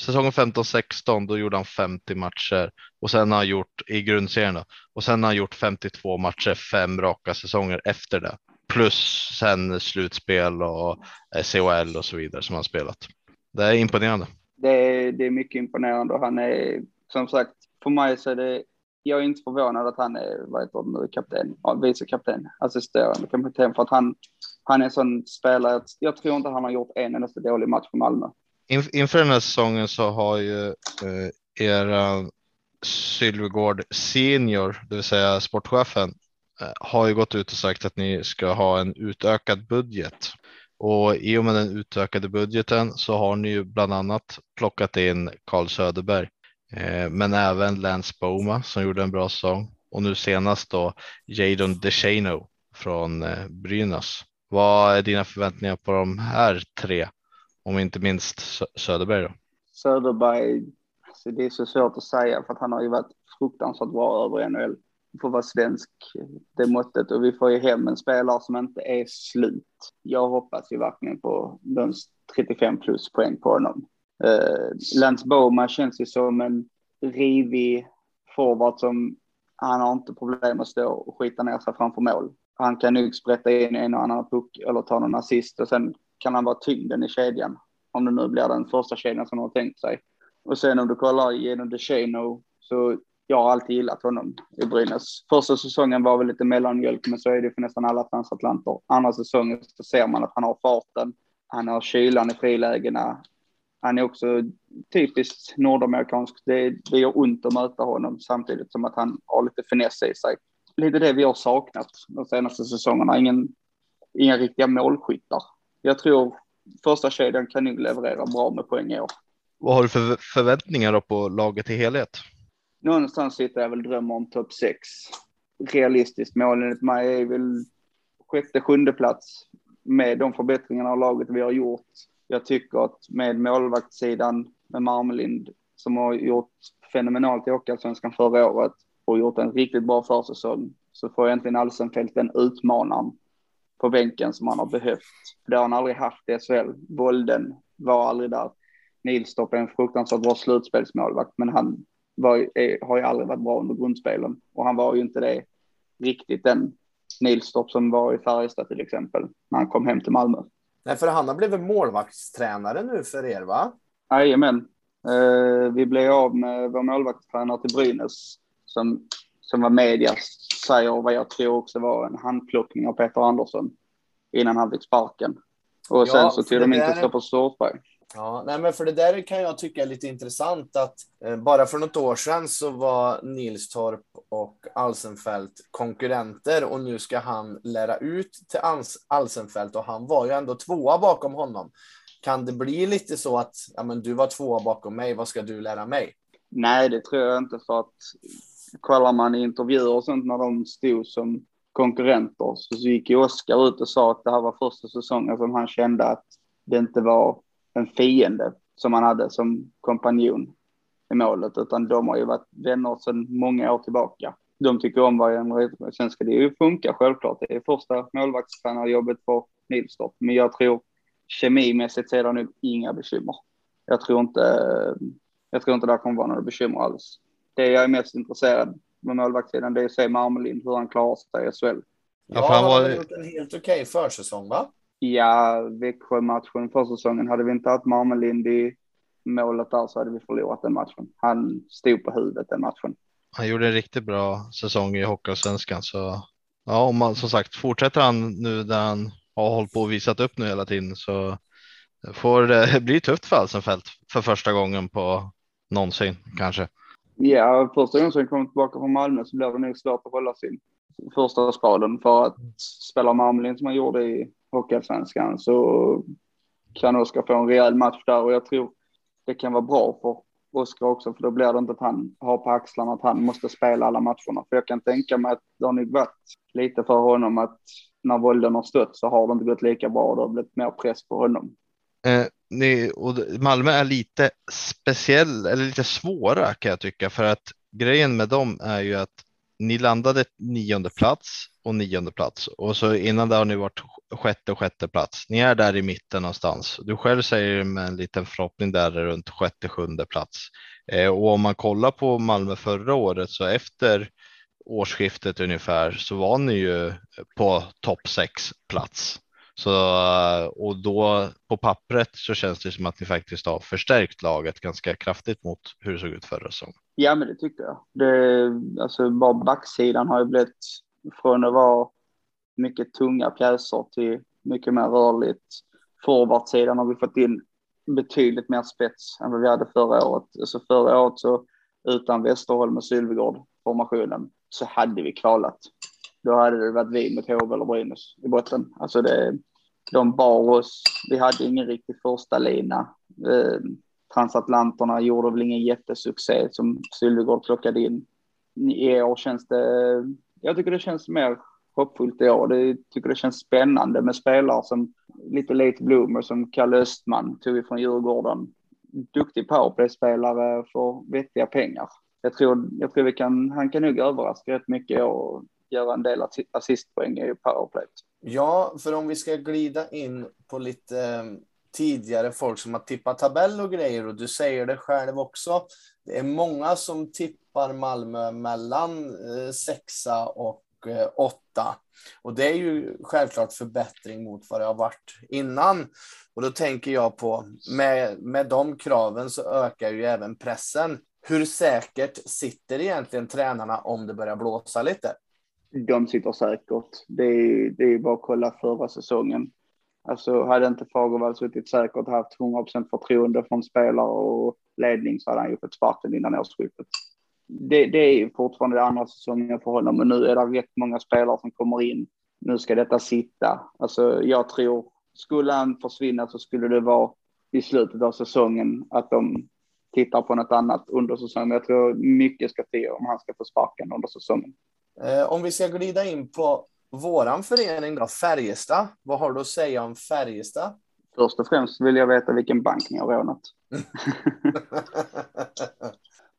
säsongen 15-16 då gjorde han 50 matcher och sen har han gjort i grundserien då, och sen har han gjort 52 matcher fem raka säsonger efter det. Plus sen slutspel och CHL och så vidare som han spelat. Det är imponerande. Det är, det är mycket imponerande och han är som sagt, för mig så är det, jag är inte förvånad att han är, vad heter det nu, kapten, ja, vice kapten, assisterande kapten, för att han, han är en sån spelare, jag tror inte han har gjort en enda dålig match för Malmö. inför den här säsongen så har ju eh, era Sylvegård senior, det vill säga sportchefen, eh, har ju gått ut och sagt att ni ska ha en utökad budget. Och i och med den utökade budgeten så har ni ju bland annat plockat in Carl Söderberg Eh, men även Lance Boma som gjorde en bra säsong och nu senast då Jadon DeShano från eh, Brynäs. Vad är dina förväntningar på de här tre? Om inte minst Söderberg då? Söderberg, alltså det är så svårt att säga för att han har ju varit fruktansvärt bra över NHL. För att vara svensk, det måttet. Och vi får ju hem en spelare som inte är slut. Jag hoppas ju verkligen på de 35 plus poäng på honom. Uh, Lance Boma känns ju som en rivig forward som han har inte problem att stå och skita ner sig framför mål. Han kan nog sprätta in en och annan puck eller ta någon assist och sen kan han vara tyngden i kedjan. Om det nu blir den första kedjan som de har tänkt sig. Och sen om du kollar genom DeShano så jag har alltid gillat honom i Brynäs. Första säsongen var väl lite mellanmjölk, men så är det för nästan alla transatlanter. Andra säsongen så ser man att han har farten, han har kylan i frilägena, han är också typiskt nordamerikansk. Det, det gör ont att möta honom samtidigt som att han har lite finess i sig. Lite det vi har saknat de senaste säsongerna. Ingen, inga riktiga målskyttar. Jag tror första kedjan kan nog leverera bra med poäng i år. Vad har du för förväntningar då på laget i helhet? Någonstans sitter jag väl drömmer om topp 6. realistiskt mål enligt mig är väl sjätte, sjunde plats med de förbättringarna av laget vi har gjort. Jag tycker att med målvaktssidan med Marmelind som har gjort fenomenalt i Hockeyallsvenskan förra året och gjort en riktigt bra försäsong så får egentligen Alsenfelt den utmanaren på bänken som han har behövt. Det har han aldrig haft i SHL. Bolden var aldrig där. Nilstorp är en fruktansvärt bra slutspelsmålvakt, men han var, är, har ju aldrig varit bra under grundspelen och han var ju inte det riktigt den Nilstorp som var i Färjestad till exempel när han kom hem till Malmö. Nej, för han har blivit målvaktstränare nu för er, va? Jajamän. Uh, vi blev av med vår målvaktstränare till Brynäs som, som var medias säger vad jag tror också var en handplockning av Peter Andersson innan han fick sparken. Och sen ja, så tog de in Kristoffer Stortberg. Ja, nej, men för det där kan jag tycka är lite intressant att eh, bara för något år sedan så var Nilstorp och Alsenfelt konkurrenter och nu ska han lära ut till Alsenfelt och han var ju ändå tvåa bakom honom. Kan det bli lite så att ja, men du var tvåa bakom mig, vad ska du lära mig? Nej, det tror jag inte för att kollar man i intervjuer och sånt när de stod som konkurrenter så gick ju Oskar ut och sa att det här var första säsongen som han kände att det inte var en fiende som han hade som kompanjon i målet, utan de har ju varit vänner sedan många år tillbaka. De tycker om varandra. Sen ska det ju funka självklart. Det är första målvaktstränarjobbet för Nilstorp, men jag tror kemimässigt så är det nog inga bekymmer. Jag tror inte, jag tror inte det kommer vara några bekymmer alls. Det jag är mest intresserad med målvaktssidan det är att se Marmelind hur han klarar sig i SHL. Ja, ja han har gjort en helt okej okay försäsong va? Ja, Växjö-matchen försäsongen hade vi inte haft Marmelind i målet där så hade vi förlorat den matchen. Han stod på huvudet den matchen. Han gjorde en riktigt bra säsong i Hockeyallsvenskan så ja, om man som sagt fortsätter han nu där han har hållit på och visat upp nu hela tiden så får det bli tufft för Alsenfelt för första gången på någonsin kanske. Ja, första gången som jag kom tillbaka från Malmö så blev det nog svårt att hålla sin första spaden för att spela Marmelin som han gjorde i Hockeyallsvenskan så kan Oskar få en rejäl match där och jag tror det kan vara bra för Oskar också för då blir det inte att han har på axlarna att han måste spela alla matcherna. För jag kan tänka mig att det har nog varit lite för honom att när vålden har stött så har det inte gått lika bra och det har blivit mer press på honom. Eh, ni, och Malmö är lite speciell eller lite svåra kan jag tycka för att grejen med dem är ju att ni landade nionde plats och nionde plats och så innan det har ni varit sjätte och sjätte plats. Ni är där i mitten någonstans. Du själv säger med en liten förhoppning där runt sjätte, sjunde plats. Eh, och om man kollar på Malmö förra året så efter årsskiftet ungefär så var ni ju på topp sex plats. Så, eh, och då på pappret så känns det som att ni faktiskt har förstärkt laget ganska kraftigt mot hur det såg ut förra säsongen. Ja, men det tycker jag. Det, alltså bara backsidan har ju blivit från att vara mycket tunga pjäser till mycket mer rörligt. Forwardsidan har vi fått in betydligt mer spets än vad vi hade förra året. Alltså förra året så utan Westerholm och Sylvegård formationen så hade vi kvalat. Då hade det varit vi mot HV eller Brynäs i botten. Alltså det, de bar oss. Vi hade ingen riktig första lina. Eh, transatlanterna gjorde väl ingen jättesuccé som Sylvegård plockade in. I år känns det, jag tycker det känns mer hoppfullt i år. Jag tycker det känns spännande med spelare som lite late bloomer som Kalle Östman tog vi från Djurgården. Duktig powerplay-spelare för vettiga pengar. Jag tror, jag tror vi kan, han kan nog överraska rätt mycket och göra en del assistpoäng i powerplay. Ja, för om vi ska glida in på lite eh, tidigare folk som har tippat tabell och grejer och du säger det själv också. Det är många som tippar Malmö mellan eh, sexa och eh, åtta. Och det är ju självklart förbättring mot vad det har varit innan. Och då tänker jag på, med, med de kraven så ökar ju även pressen. Hur säkert sitter egentligen tränarna om det börjar blåsa lite? De sitter säkert. Det är, det är bara att kolla förra säsongen. Alltså hade inte Fagervall suttit säkert och haft 100% förtroende från spelare och ledning så hade han ju fått sparken innan årsskiftet. Det, det är fortfarande andra säsongen för honom och nu är det rätt många spelare som kommer in. Nu ska detta sitta. Alltså jag tror, skulle han försvinna så skulle det vara i slutet av säsongen att de tittar på något annat under säsongen. Jag tror mycket ska till om han ska få sparken under säsongen. Eh, om vi ska glida in på våran förening då, Färjestad. Vad har du att säga om Färjestad? Först och främst vill jag veta vilken bank ni har rånat.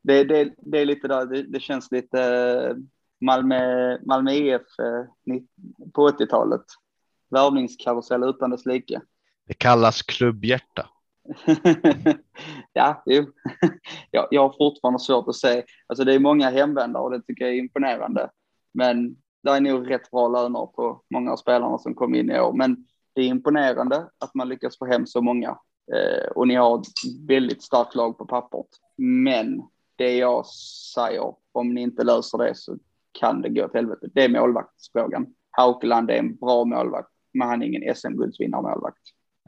det, det, det är lite där, det, det känns lite eh, Malmö, Malmö IF eh, på 80-talet. Värvningskarusell utan dess like. Det kallas klubbhjärta. ja, jo. jag, jag har fortfarande svårt att se. Alltså det är många hemvändare och det tycker jag är imponerande. Men det är nog rätt bra löner på många av spelarna som kom in i år. Men det är imponerande att man lyckas få hem så många. Eh, och ni har ett väldigt starkt lag på pappret. Men det jag säger, om ni inte löser det så kan det gå åt helvete. Det är målvaktsfrågan. Haukeland är en bra målvakt, men han är ingen SM-guldsvinnarmålvakt.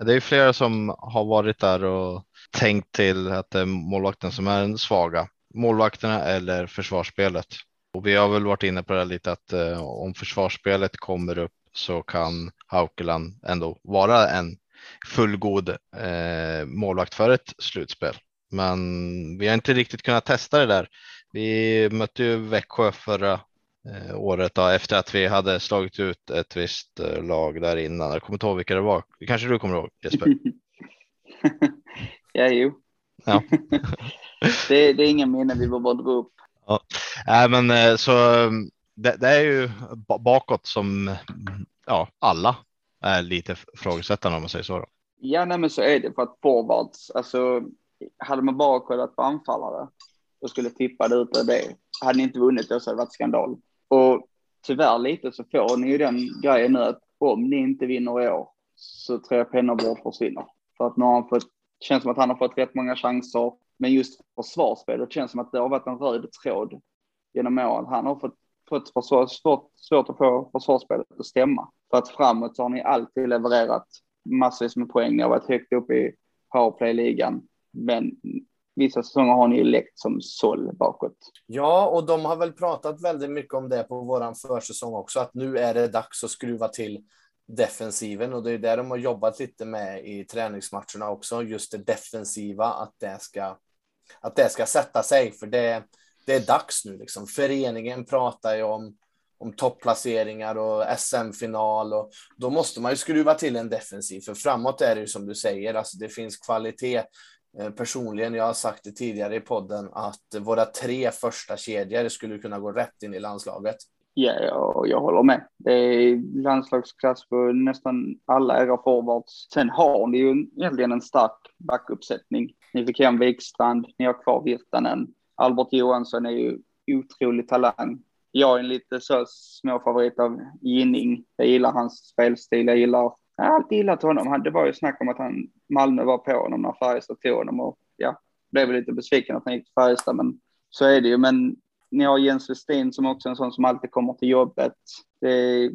Det är flera som har varit där och tänkt till att det är målvakten som är den svaga. Målvakterna eller försvarsspelet. Och vi har väl varit inne på det lite att eh, om försvarsspelet kommer upp så kan Haukeland ändå vara en fullgod eh, målvakt för ett slutspel. Men vi har inte riktigt kunnat testa det där. Vi mötte ju Växjö förra eh, året då, efter att vi hade slagit ut ett visst eh, lag där innan. Jag kommer inte ihåg vilka det var. Kanske du kommer ihåg Jesper? ja, jo. Ja. det, det, är ingen minne vi bara dra upp. Ja, äh, men eh, så mm, det, det, är ju bakåt som ja, alla är lite frågesättande om man säger så. Då. Ja, nej, men så är det för att forwards, alltså hade man bara kollat på anfallare och skulle tippa det ut det, hade ni inte vunnit då så hade det varit skandal. Och tyvärr lite så får ni ju den grejen nu att om ni inte vinner i år så tror jag Pennerborg försvinner. För att nu har han fått, känns som att han har fått rätt många chanser, men just försvarsspelet känns som att det har varit en röd tråd genom åren. Han har fått, fått försvar, svårt, svårt att få försvarsspelet att stämma. För att framåt så har ni alltid levererat massvis med poäng. Ni har varit högt upp i powerplay-ligan, men vissa säsonger har ni läckt som såll bakåt. Ja, och de har väl pratat väldigt mycket om det på våran försäsong också, att nu är det dags att skruva till defensiven och det är det de har jobbat lite med i träningsmatcherna också, just det defensiva, att det ska, att det ska sätta sig, för det, det är dags nu liksom. Föreningen pratar ju om om topplaceringar och SM-final och då måste man ju skruva till en defensiv för framåt är det ju som du säger, alltså det finns kvalitet. Eh, personligen, jag har sagt det tidigare i podden att våra tre första kedjor skulle kunna gå rätt in i landslaget. Ja, jag, jag håller med. Det är landslagsklass på nästan alla era forwards. Sen har ni ju egentligen en stark backuppsättning. Ni fick hem Wikstrand, ni har kvar Virtanen. Albert Johansson är ju otrolig talang jag är en lite så små favorit av Ginning. Jag gillar hans spelstil. Jag gillar, jag har alltid gillat honom. Det var ju snack om att han, Malmö var på honom när Färjestad tog honom och ja, blev lite besviken att han gick till Färjestad, men så är det ju. Men ni har Jens Westin som också är en sån som alltid kommer till jobbet. Det,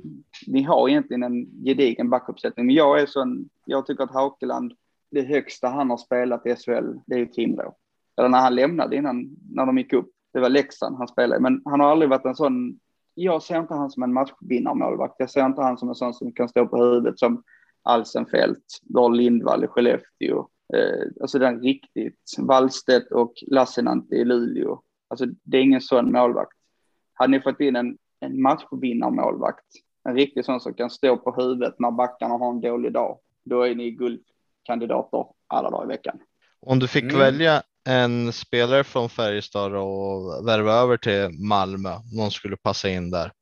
ni har egentligen en gedigen backuppsättning, men jag är sån, jag tycker att Haukeland, det högsta han har spelat i SHL, det är ju Timrå. Eller när han lämnade innan, när de gick upp det var Leksand han spelade men han har aldrig varit en sån, jag ser inte han som en matchvinnarmålvakt. Jag ser inte han som en sån som kan stå på huvudet som Alsenfelt, Dahl Lindvall i Skellefteå. Eh, alltså den riktigt, Wallstedt och Lassinantti i Luleå. Alltså det är ingen sån målvakt. Hade ni fått in en, en matchvinnarmålvakt, en riktig sån som kan stå på huvudet när backarna har en dålig dag, då är ni guldkandidater alla dagar i veckan. Om du fick mm. välja en spelare från Färjestad och värva över till Malmö. Någon skulle passa in där.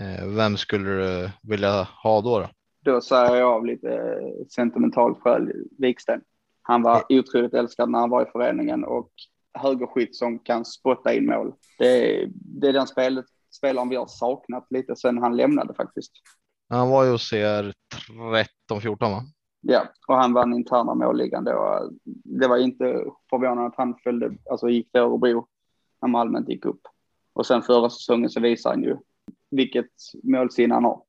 Eh, vem skulle du vilja ha då? Då, då säger jag av lite sentimentalt skäl Wiksten. Han var otroligt älskad när han var i föreningen och högerskytt som kan spotta in mål. Det är, det är den spelet, spelaren vi har saknat lite sedan han lämnade faktiskt. Han var ju hos er 13-14 va? Ja, och han vann interna målligan då. Det var inte förvånande att han följde, alltså gick till Örebro när Malmö inte gick upp. Och sen förra säsongen så visar han ju vilket målsinne han har.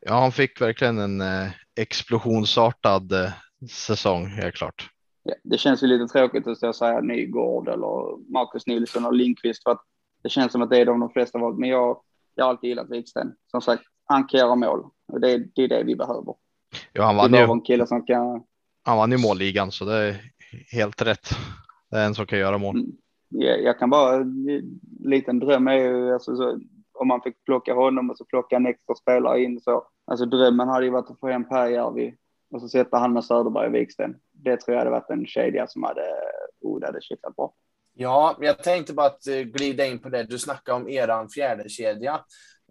Ja, han fick verkligen en eh, explosionsartad eh, säsong, helt klart. Ja, det känns ju lite tråkigt att stå och säga Nygård eller Marcus Nilsson och Lindqvist för att det känns som att det är de de flesta valt. Men jag, jag har alltid gillat Wiksten. Som sagt, han kan göra mål och det, det är det vi behöver. Ja, han vann ju. En kille som kan. Han vann ju målligan så det är helt rätt. Det är en som kan göra mål. Mm. Jag, jag kan bara, en liten dröm är ju alltså, så, om man fick plocka honom och så plocka en extra spelare in så. Alltså drömmen hade ju varit att få hem Pääjärvi och så sätta han med Söderberg och Wiksten. Det tror jag hade varit en kedja som hade, oh, det hade kittlat bra. Ja, jag tänkte bara att eh, glida in på det. Du snackade om eran fjärde kedja.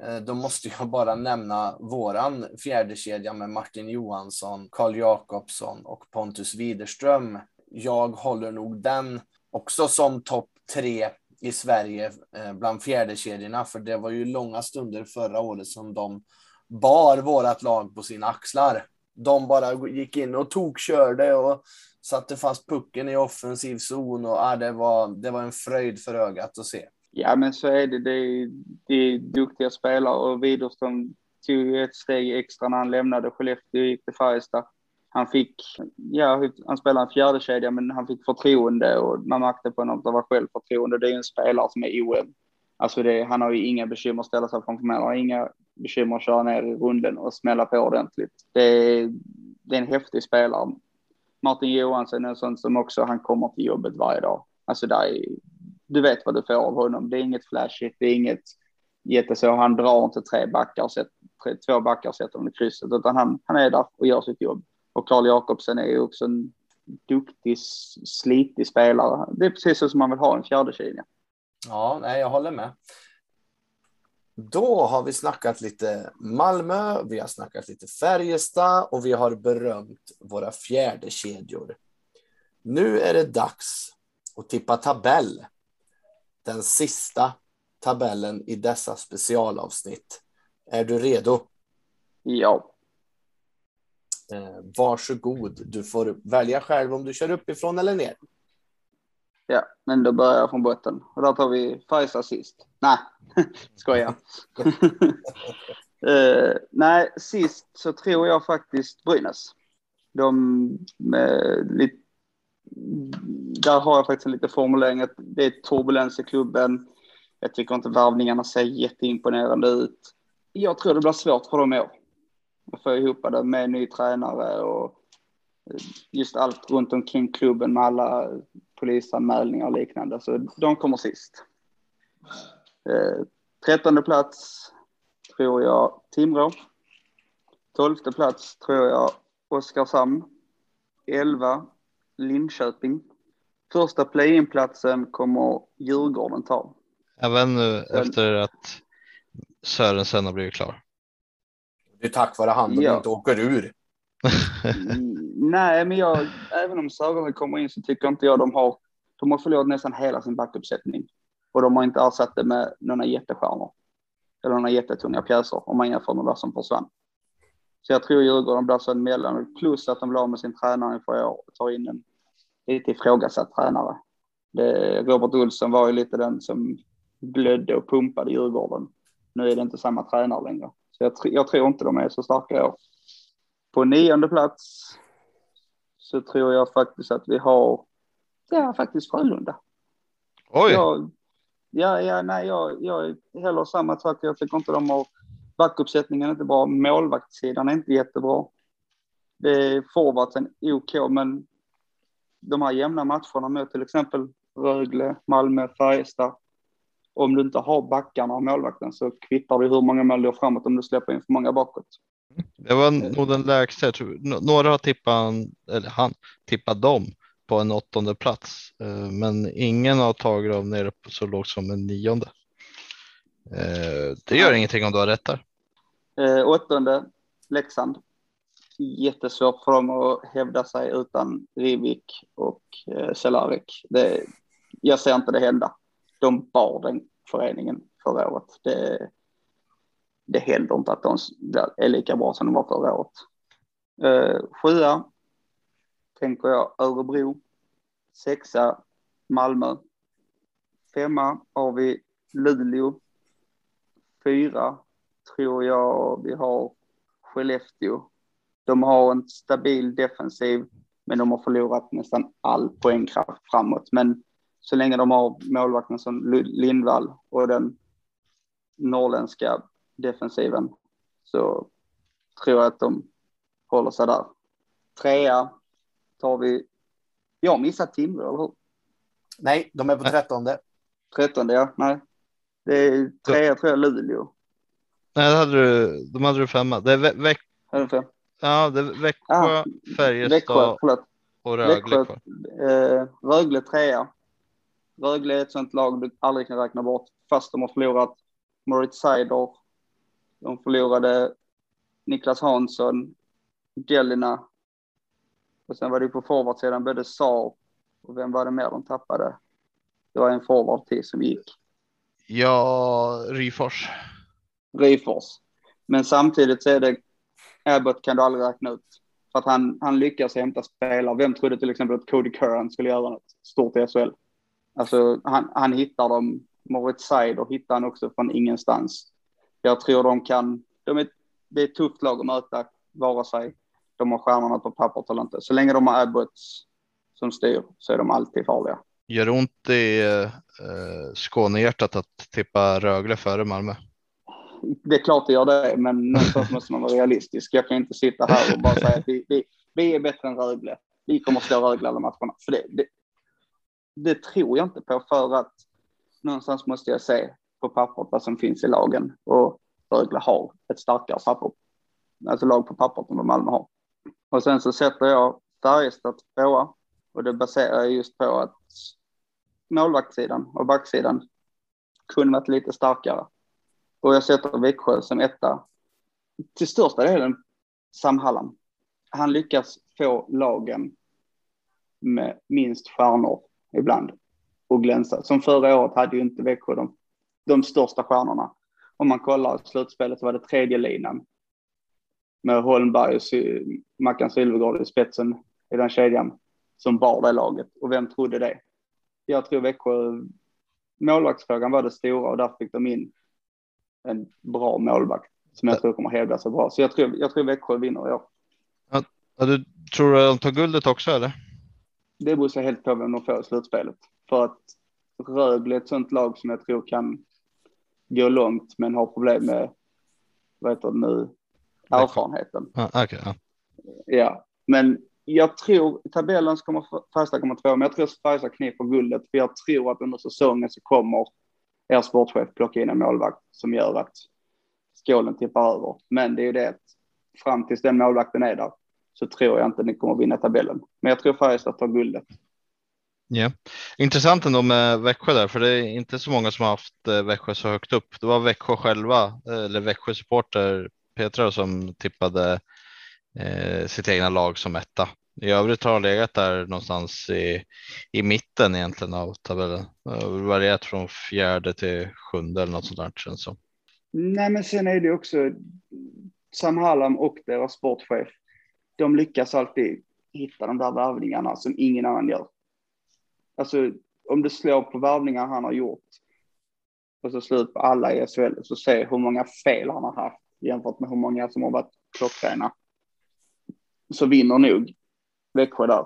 Eh, då måste jag bara nämna våran fjärde kedja med Martin Johansson, Karl Jakobsson och Pontus Widerström. Jag håller nog den också som topp tre i Sverige eh, bland fjärdekedjorna, för det var ju långa stunder förra året som de bar vårat lag på sina axlar. De bara gick in och tokkörde och satte fast pucken i offensiv zon och ah, det, var, det var en fröjd för ögat att se. Ja, men så är det. Det är, det är duktiga spelare och Widerström tog ett steg extra när han lämnade Skellefteå och gick till Färjestad. Han fick, ja, han spelade en fjärde kedja men han fick förtroende och man märkte på honom att det var självförtroende. Det är en spelare som är OM. Alltså det, han har ju inga bekymmer att ställa sig framför mål, han har inga bekymmer att köra ner i runden och smälla på ordentligt. Det är, det är en häftig spelare. Martin Johansson är en sån som också, han kommer till jobbet varje dag. Alltså där är, du vet vad du får av honom. Det är inget flashigt, det är inget jätteså. Han drar inte tre backar sätter, tre, två backar och sätter dem i krysset, utan han, han är där och gör sitt jobb. Och Karl Jakobsen är ju också en duktig, slitig spelare. Det är precis så som man vill ha en fjärde kedja. Ja, nej, jag håller med. Då har vi snackat lite Malmö, vi har snackat lite Färjestad och vi har berömt våra fjärde kedjor. Nu är det dags att tippa tabell. Den sista tabellen i dessa specialavsnitt. Är du redo? Ja. Eh, varsågod, du får välja själv om du kör uppifrån eller ner. Ja, men då börjar jag från botten. Och där tar vi Färjestad sist. Nej, skojar. uh, nej, sist så tror jag faktiskt Brynäs. De med lite, där har jag faktiskt en liten formulering att det är turbulens i klubben. Jag tycker inte värvningarna ser jätteimponerande ut. Jag tror det blir svårt för dem i år. Att få ihop det med ny tränare och just allt runt omkring klubben med alla polisanmälningar och liknande. Så de kommer sist. Eh, trettonde plats tror jag Timrå. Tolfte plats tror jag Oskarshamn. Elva Linköping. Första play-in-platsen kommer Djurgården ta. Även nu efter att Sörensen har blivit klar. Det är tack vare han de ja. inte åker ur. Mm, nej, men jag, även om Söderberg kommer in så tycker inte jag de har, de har förlorat nästan hela sin backuppsättning. Och de har inte ersatt det med några jättestjärnor. Eller några jättetunga pjäser om man jämför med vad som försvann. Så jag tror Djurgården blir en mellan, plus att de blir av med sin tränare inför år och tar in en lite ifrågasatt tränare. Det, Robert Olsson var ju lite den som blödde och pumpade Djurgården. Nu är det inte samma tränare längre. Så jag, jag tror inte de är så starka i år. På nionde plats så tror jag faktiskt att vi har, ja faktiskt Frölunda. Oj! Jag, ja, ja, nej, jag, jag är heller samma sak. Jag tycker inte de har, backuppsättningen är inte bra, målvaktssidan är inte jättebra. Det är forwardsen OK, men de här jämna matcherna med till exempel Rögle, Malmö, Färjestad. Om du inte har backarna och målvakten så kvittar det hur många mål du har framåt om du släpper in för många bakåt. Det var nog den lägsta. Jag tror, några har tippat, eller han tippat dem på en åttonde plats, eh, men ingen har tagit dem ner så lågt som en nionde. Eh, det gör ingenting om du har rätt där. Eh, åttonde, Leksand. Jättesvårt för dem att hävda sig utan Rivik och Cehlarik. jag ser inte det hända. De bar den föreningen förra året. Det, det händer inte att de är lika bra som de var förra året. Eh, sjua tänker jag Örebro. Sexa Malmö. Femma har vi Luleå. Fyra tror jag vi har Skellefteå. De har en stabil defensiv, men de har förlorat nästan all poängkraft framåt. Men så länge de har målvakten som Lindvall och den norrländska defensiven så tror jag att de håller sig där. Trea tar vi, jag missat Timrå, eller hur? Nej, de är på trettonde. Trettonde, ja. Nej. Det är trea tror jag Luleå. Nej, det hade du, de hade du femma. Det är Vä- det fel? ja, det är Växjö, Ah, Färjestad Växjö, förlåt. och Rögle Växjö, eh, Rögle trea. Rögle är ett sånt lag du aldrig kan räkna bort fast de har förlorat Moritz Seider. De förlorade Niklas Hansson, Jelina. Och sen var det på forwardsidan både Saar och vem var det mer de tappade? Det var en forward till som gick. Ja, Ryfors. Ryfors. Men samtidigt så är det Abbott kan du aldrig räkna ut. För att han, han lyckas hämta spelare. Vem trodde till exempel att Cody Curran skulle göra något stort i SHL? Alltså han, han hittar dem. Moritz Seider hittar han också från ingenstans. Jag tror de kan, de är, det är ett tufft lag att möta, vare sig de har stjärnorna på pappret eller inte. Så länge de har Abbott som styr så är de alltid farliga. Gör ont i eh, Skånehjärtat att tippa Rögle före Malmö. det är klart det gör det, men någonstans måste man vara realistisk. Jag kan inte sitta här och bara säga att vi, vi, vi är bättre än Rögle. Vi kommer att slå Rögle alla matcherna. För det, det, det tror jag inte på för att någonstans måste jag se på pappret vad som finns i lagen och Rögle har ett starkare papper, alltså lag på pappret än vad Malmö har. Och sen så sätter jag Färjestad tvåa och det baserar jag just på att målvaktssidan och backsidan kunde varit lite starkare. Och jag sätter Växjö som etta. Till största delen Sam Hallam. Han lyckas få lagen med minst stjärnor ibland och glänsa. Som förra året hade ju inte Växjö de, de största stjärnorna. Om man kollar slutspelet så var det tredje linan med Holmberg och Mackan Sylvegård i spetsen i den kedjan som bar det laget. Och vem trodde det? Jag tror Växjö, målvaktsfrågan var det stora och där fick de in en bra målvakt som jag tror kommer hävda sig bra. Så jag tror, jag tror Växjö vinner i år. Ja, du tror du att de tar guldet också eller? Det beror sig helt på vem de får i slutspelet. För att Rögle är ett sånt lag som jag tror kan gå långt men har problem med, vad heter det nu, erfarenheten. Ja, okej, ja. Ja, men jag tror tabellen så kommer Färjestad komma två, men jag tror Färjestad kniper guldet för jag tror att under säsongen så kommer er sportchef plocka in en målvakt som gör att skålen tippar över. Men det är ju det att fram tills den målvakten är där så tror jag inte ni kommer vinna tabellen. Men jag tror Färjestad tar guldet. Ja. Intressant ändå med Växjö där, för det är inte så många som har haft eh, Växjö så högt upp. Det var Växjö själva, eh, eller Växjö supporter Petra som tippade eh, sitt egna lag som etta. I övrigt har han legat där någonstans i, i mitten egentligen av tabellen. Varierat från fjärde till sjunde eller något sånt där känns som. Nej, men sen är det också Sam Hallam och deras sportchef. De lyckas alltid hitta de där värvningarna som ingen annan gör. Alltså om du slår på värvningar han har gjort och så slut på alla i SHL så se hur många fel han har haft jämfört med hur många som har varit klockrena. Så vinner nog Växjö där.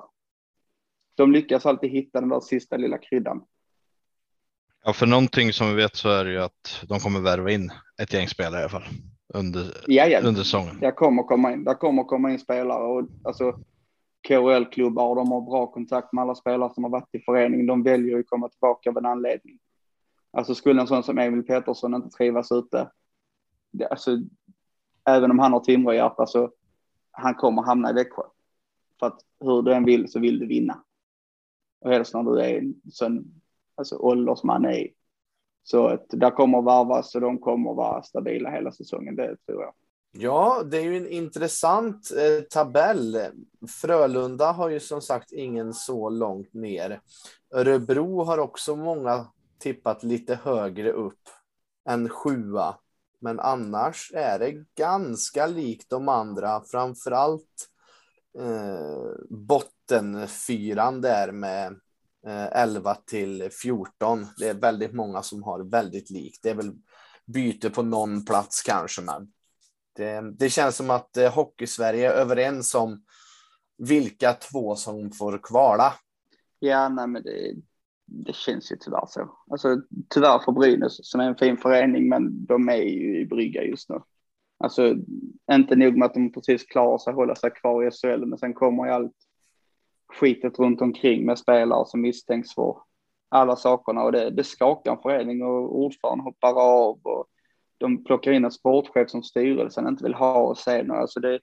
De lyckas alltid hitta den där sista lilla kryddan. Ja, för någonting som vi vet så är det ju att de kommer värva in ett gäng spelare i alla fall under, Ja, ja. under säsongen. Där kommer komma in, där kommer komma in spelare och alltså KHL-klubbar de har bra kontakt med alla spelare som har varit i föreningen. De väljer ju komma tillbaka av en anledning. Alltså skulle en sån som Emil Pettersson inte trivas ute, det, alltså, även om han har Timrå-hjärta så han kommer hamna i Växjö. För att hur du än vill så vill du vinna. Och helst när du är en sån alltså, åldersman är. Så att där kommer varvas och de kommer vara stabila hela säsongen, det tror jag. Ja, det är ju en intressant eh, tabell. Frölunda har ju som sagt ingen så långt ner. Örebro har också många tippat lite högre upp än sjua. Men annars är det ganska likt de andra, framförallt eh, bottenfyran där med eh, 11 till 14. Det är väldigt många som har väldigt likt. Det är väl byte på någon plats kanske, men det, det känns som att eh, Hockeysverige är överens om vilka två som får kvala. Ja, nej, men det, det känns ju tyvärr så. Alltså tyvärr för Brynäs som är en fin förening, men de är ju i brygga just nu. Alltså inte nog med att de precis klarar sig hålla sig kvar i SHL, men sen kommer ju allt skitet runt omkring med spelare som misstänks för alla sakerna och det, det skakar en förening och ordföranden hoppar av och de plockar in en sportchef som styrelsen inte vill ha och sen alltså det,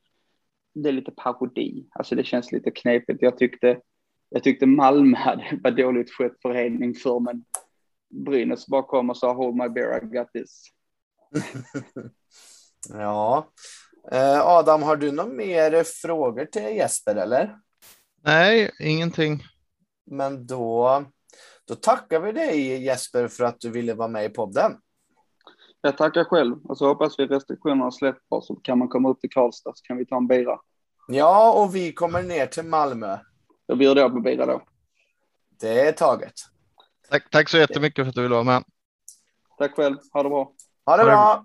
det är lite parodi. Alltså det känns lite knepigt. Jag tyckte, jag tyckte Malmö hade var dåligt skött förening för men Brynäs bara kom och sa hold my beer, I got this. ja. Eh, Adam, har du några mer frågor till Jesper eller? Nej, ingenting. Men då, då tackar vi dig Jesper för att du ville vara med i podden. Jag tackar själv och så hoppas vi restriktionerna släpper så kan man komma upp till Karlstad så kan vi ta en bira. Ja, och vi kommer ner till Malmö. Då bjuder jag på bira då. Det är taget. Tack, tack så jättemycket för att du ville vara med. Tack själv. Ha det bra. Ha det bra.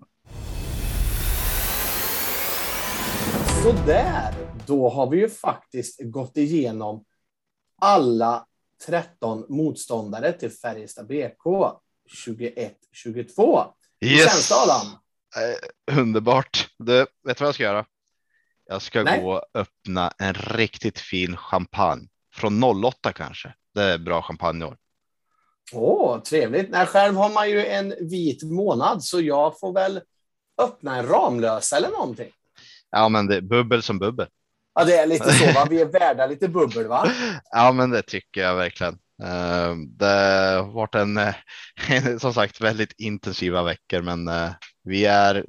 Så där, då har vi ju faktiskt gått igenom alla 13 motståndare till Färjestad BK 21-22. Hur Yes. känns det Adam? Eh, underbart. Du, vet du vad jag ska göra? Jag ska Nej. gå och öppna en riktigt fin champagne från 08 kanske. Det är bra champagne i år. Åh, trevligt. Nej, själv har man ju en vit månad, så jag får väl öppna en Ramlösa eller någonting. Ja, men det är bubbel som bubbel. Ja, det är lite så, va? Vi är värda lite bubbel, va? Ja, men det tycker jag verkligen. Eh, Det har varit en, eh, som sagt väldigt intensiva veckor, men eh, vi är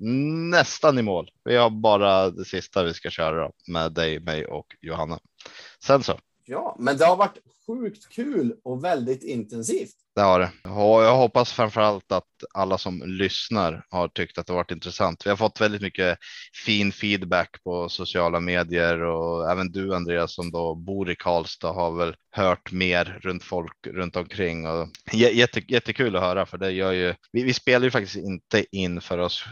nästan i mål. Vi har bara det sista vi ska köra med dig, mig och Johanna. Sen så. Ja, men det har varit sjukt kul och väldigt intensivt. Det har det. Och jag hoppas framför allt att alla som lyssnar har tyckt att det varit intressant. Vi har fått väldigt mycket fin feedback på sociala medier och även du Andreas som då bor i Karlstad har väl hört mer runt folk runt omkring och jätte, jättekul att höra för det gör ju. Vi, vi spelar ju faktiskt inte in för oss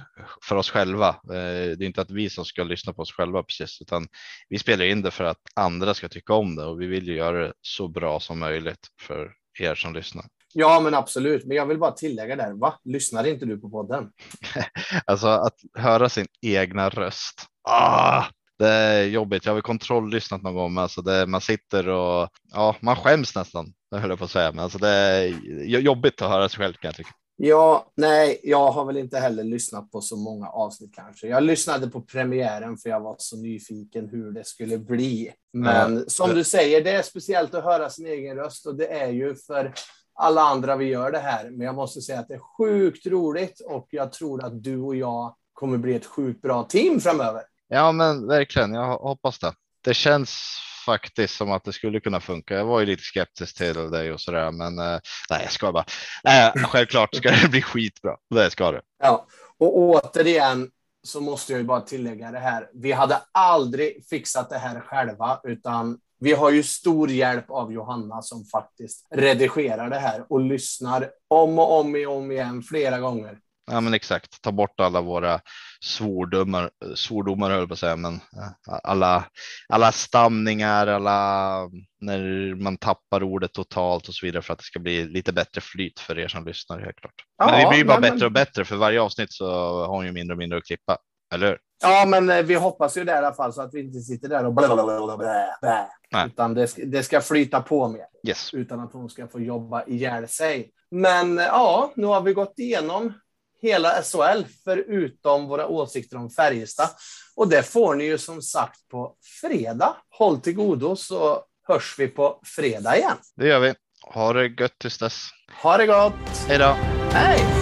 för oss själva. Eh, det är inte att vi som ska lyssna på oss själva precis, utan vi spelar in det för att andra ska tycka om det och vi vill ju göra det så bra som möjligt för er som lyssnar. Ja, men absolut. Men jag vill bara tillägga där, va? Lyssnar inte du på podden? Alltså att höra sin egna röst. Ah, det är jobbigt. Jag har kontrolllyssnat någon gång, men alltså det, man sitter och ja, man skäms nästan. Det höll jag på att säga, men alltså det är jo- jobbigt att höra sig själv kan jag tycka. Ja, nej, jag har väl inte heller lyssnat på så många avsnitt kanske. Jag lyssnade på premiären för jag var så nyfiken hur det skulle bli. Men som du säger, det är speciellt att höra sin egen röst och det är ju för alla andra vi gör det här. Men jag måste säga att det är sjukt roligt och jag tror att du och jag kommer bli ett sjukt bra team framöver. Ja, men verkligen. Jag hoppas det. Det känns faktiskt som att det skulle kunna funka. Jag var ju lite skeptisk till dig och så där, men eh, nej, jag ska bara. Nej, självklart ska det bli skitbra. Det ska det. Ja, och återigen så måste jag ju bara tillägga det här. Vi hade aldrig fixat det här själva, utan vi har ju stor hjälp av Johanna som faktiskt redigerar det här och lyssnar om och om, och om igen flera gånger. Ja, men exakt. Ta bort alla våra svordomar, svordomar höll på att säga, men eh, alla, alla stamningar, alla när man tappar ordet totalt och så vidare för att det ska bli lite bättre flyt för er som lyssnar helt klart. Men Ja, det blir ju bara men- bättre och bättre för varje avsnitt så har hon ju mindre och mindre att klippa, eller hur? Ja, men eh, vi hoppas ju det i alla fall så att vi inte sitter där och blablabla. Utan det det ska flyta på mer. Yes. utan att hon ska få jobba ihjäl sig. Men eh, ja, nu har vi gått igenom hela SHL förutom våra åsikter om Färjestad. Och det får ni ju som sagt på fredag. Håll till godo så hörs vi på fredag igen. Det gör vi. Ha det gött tills dess. Ha det gott! Hej då! Hej!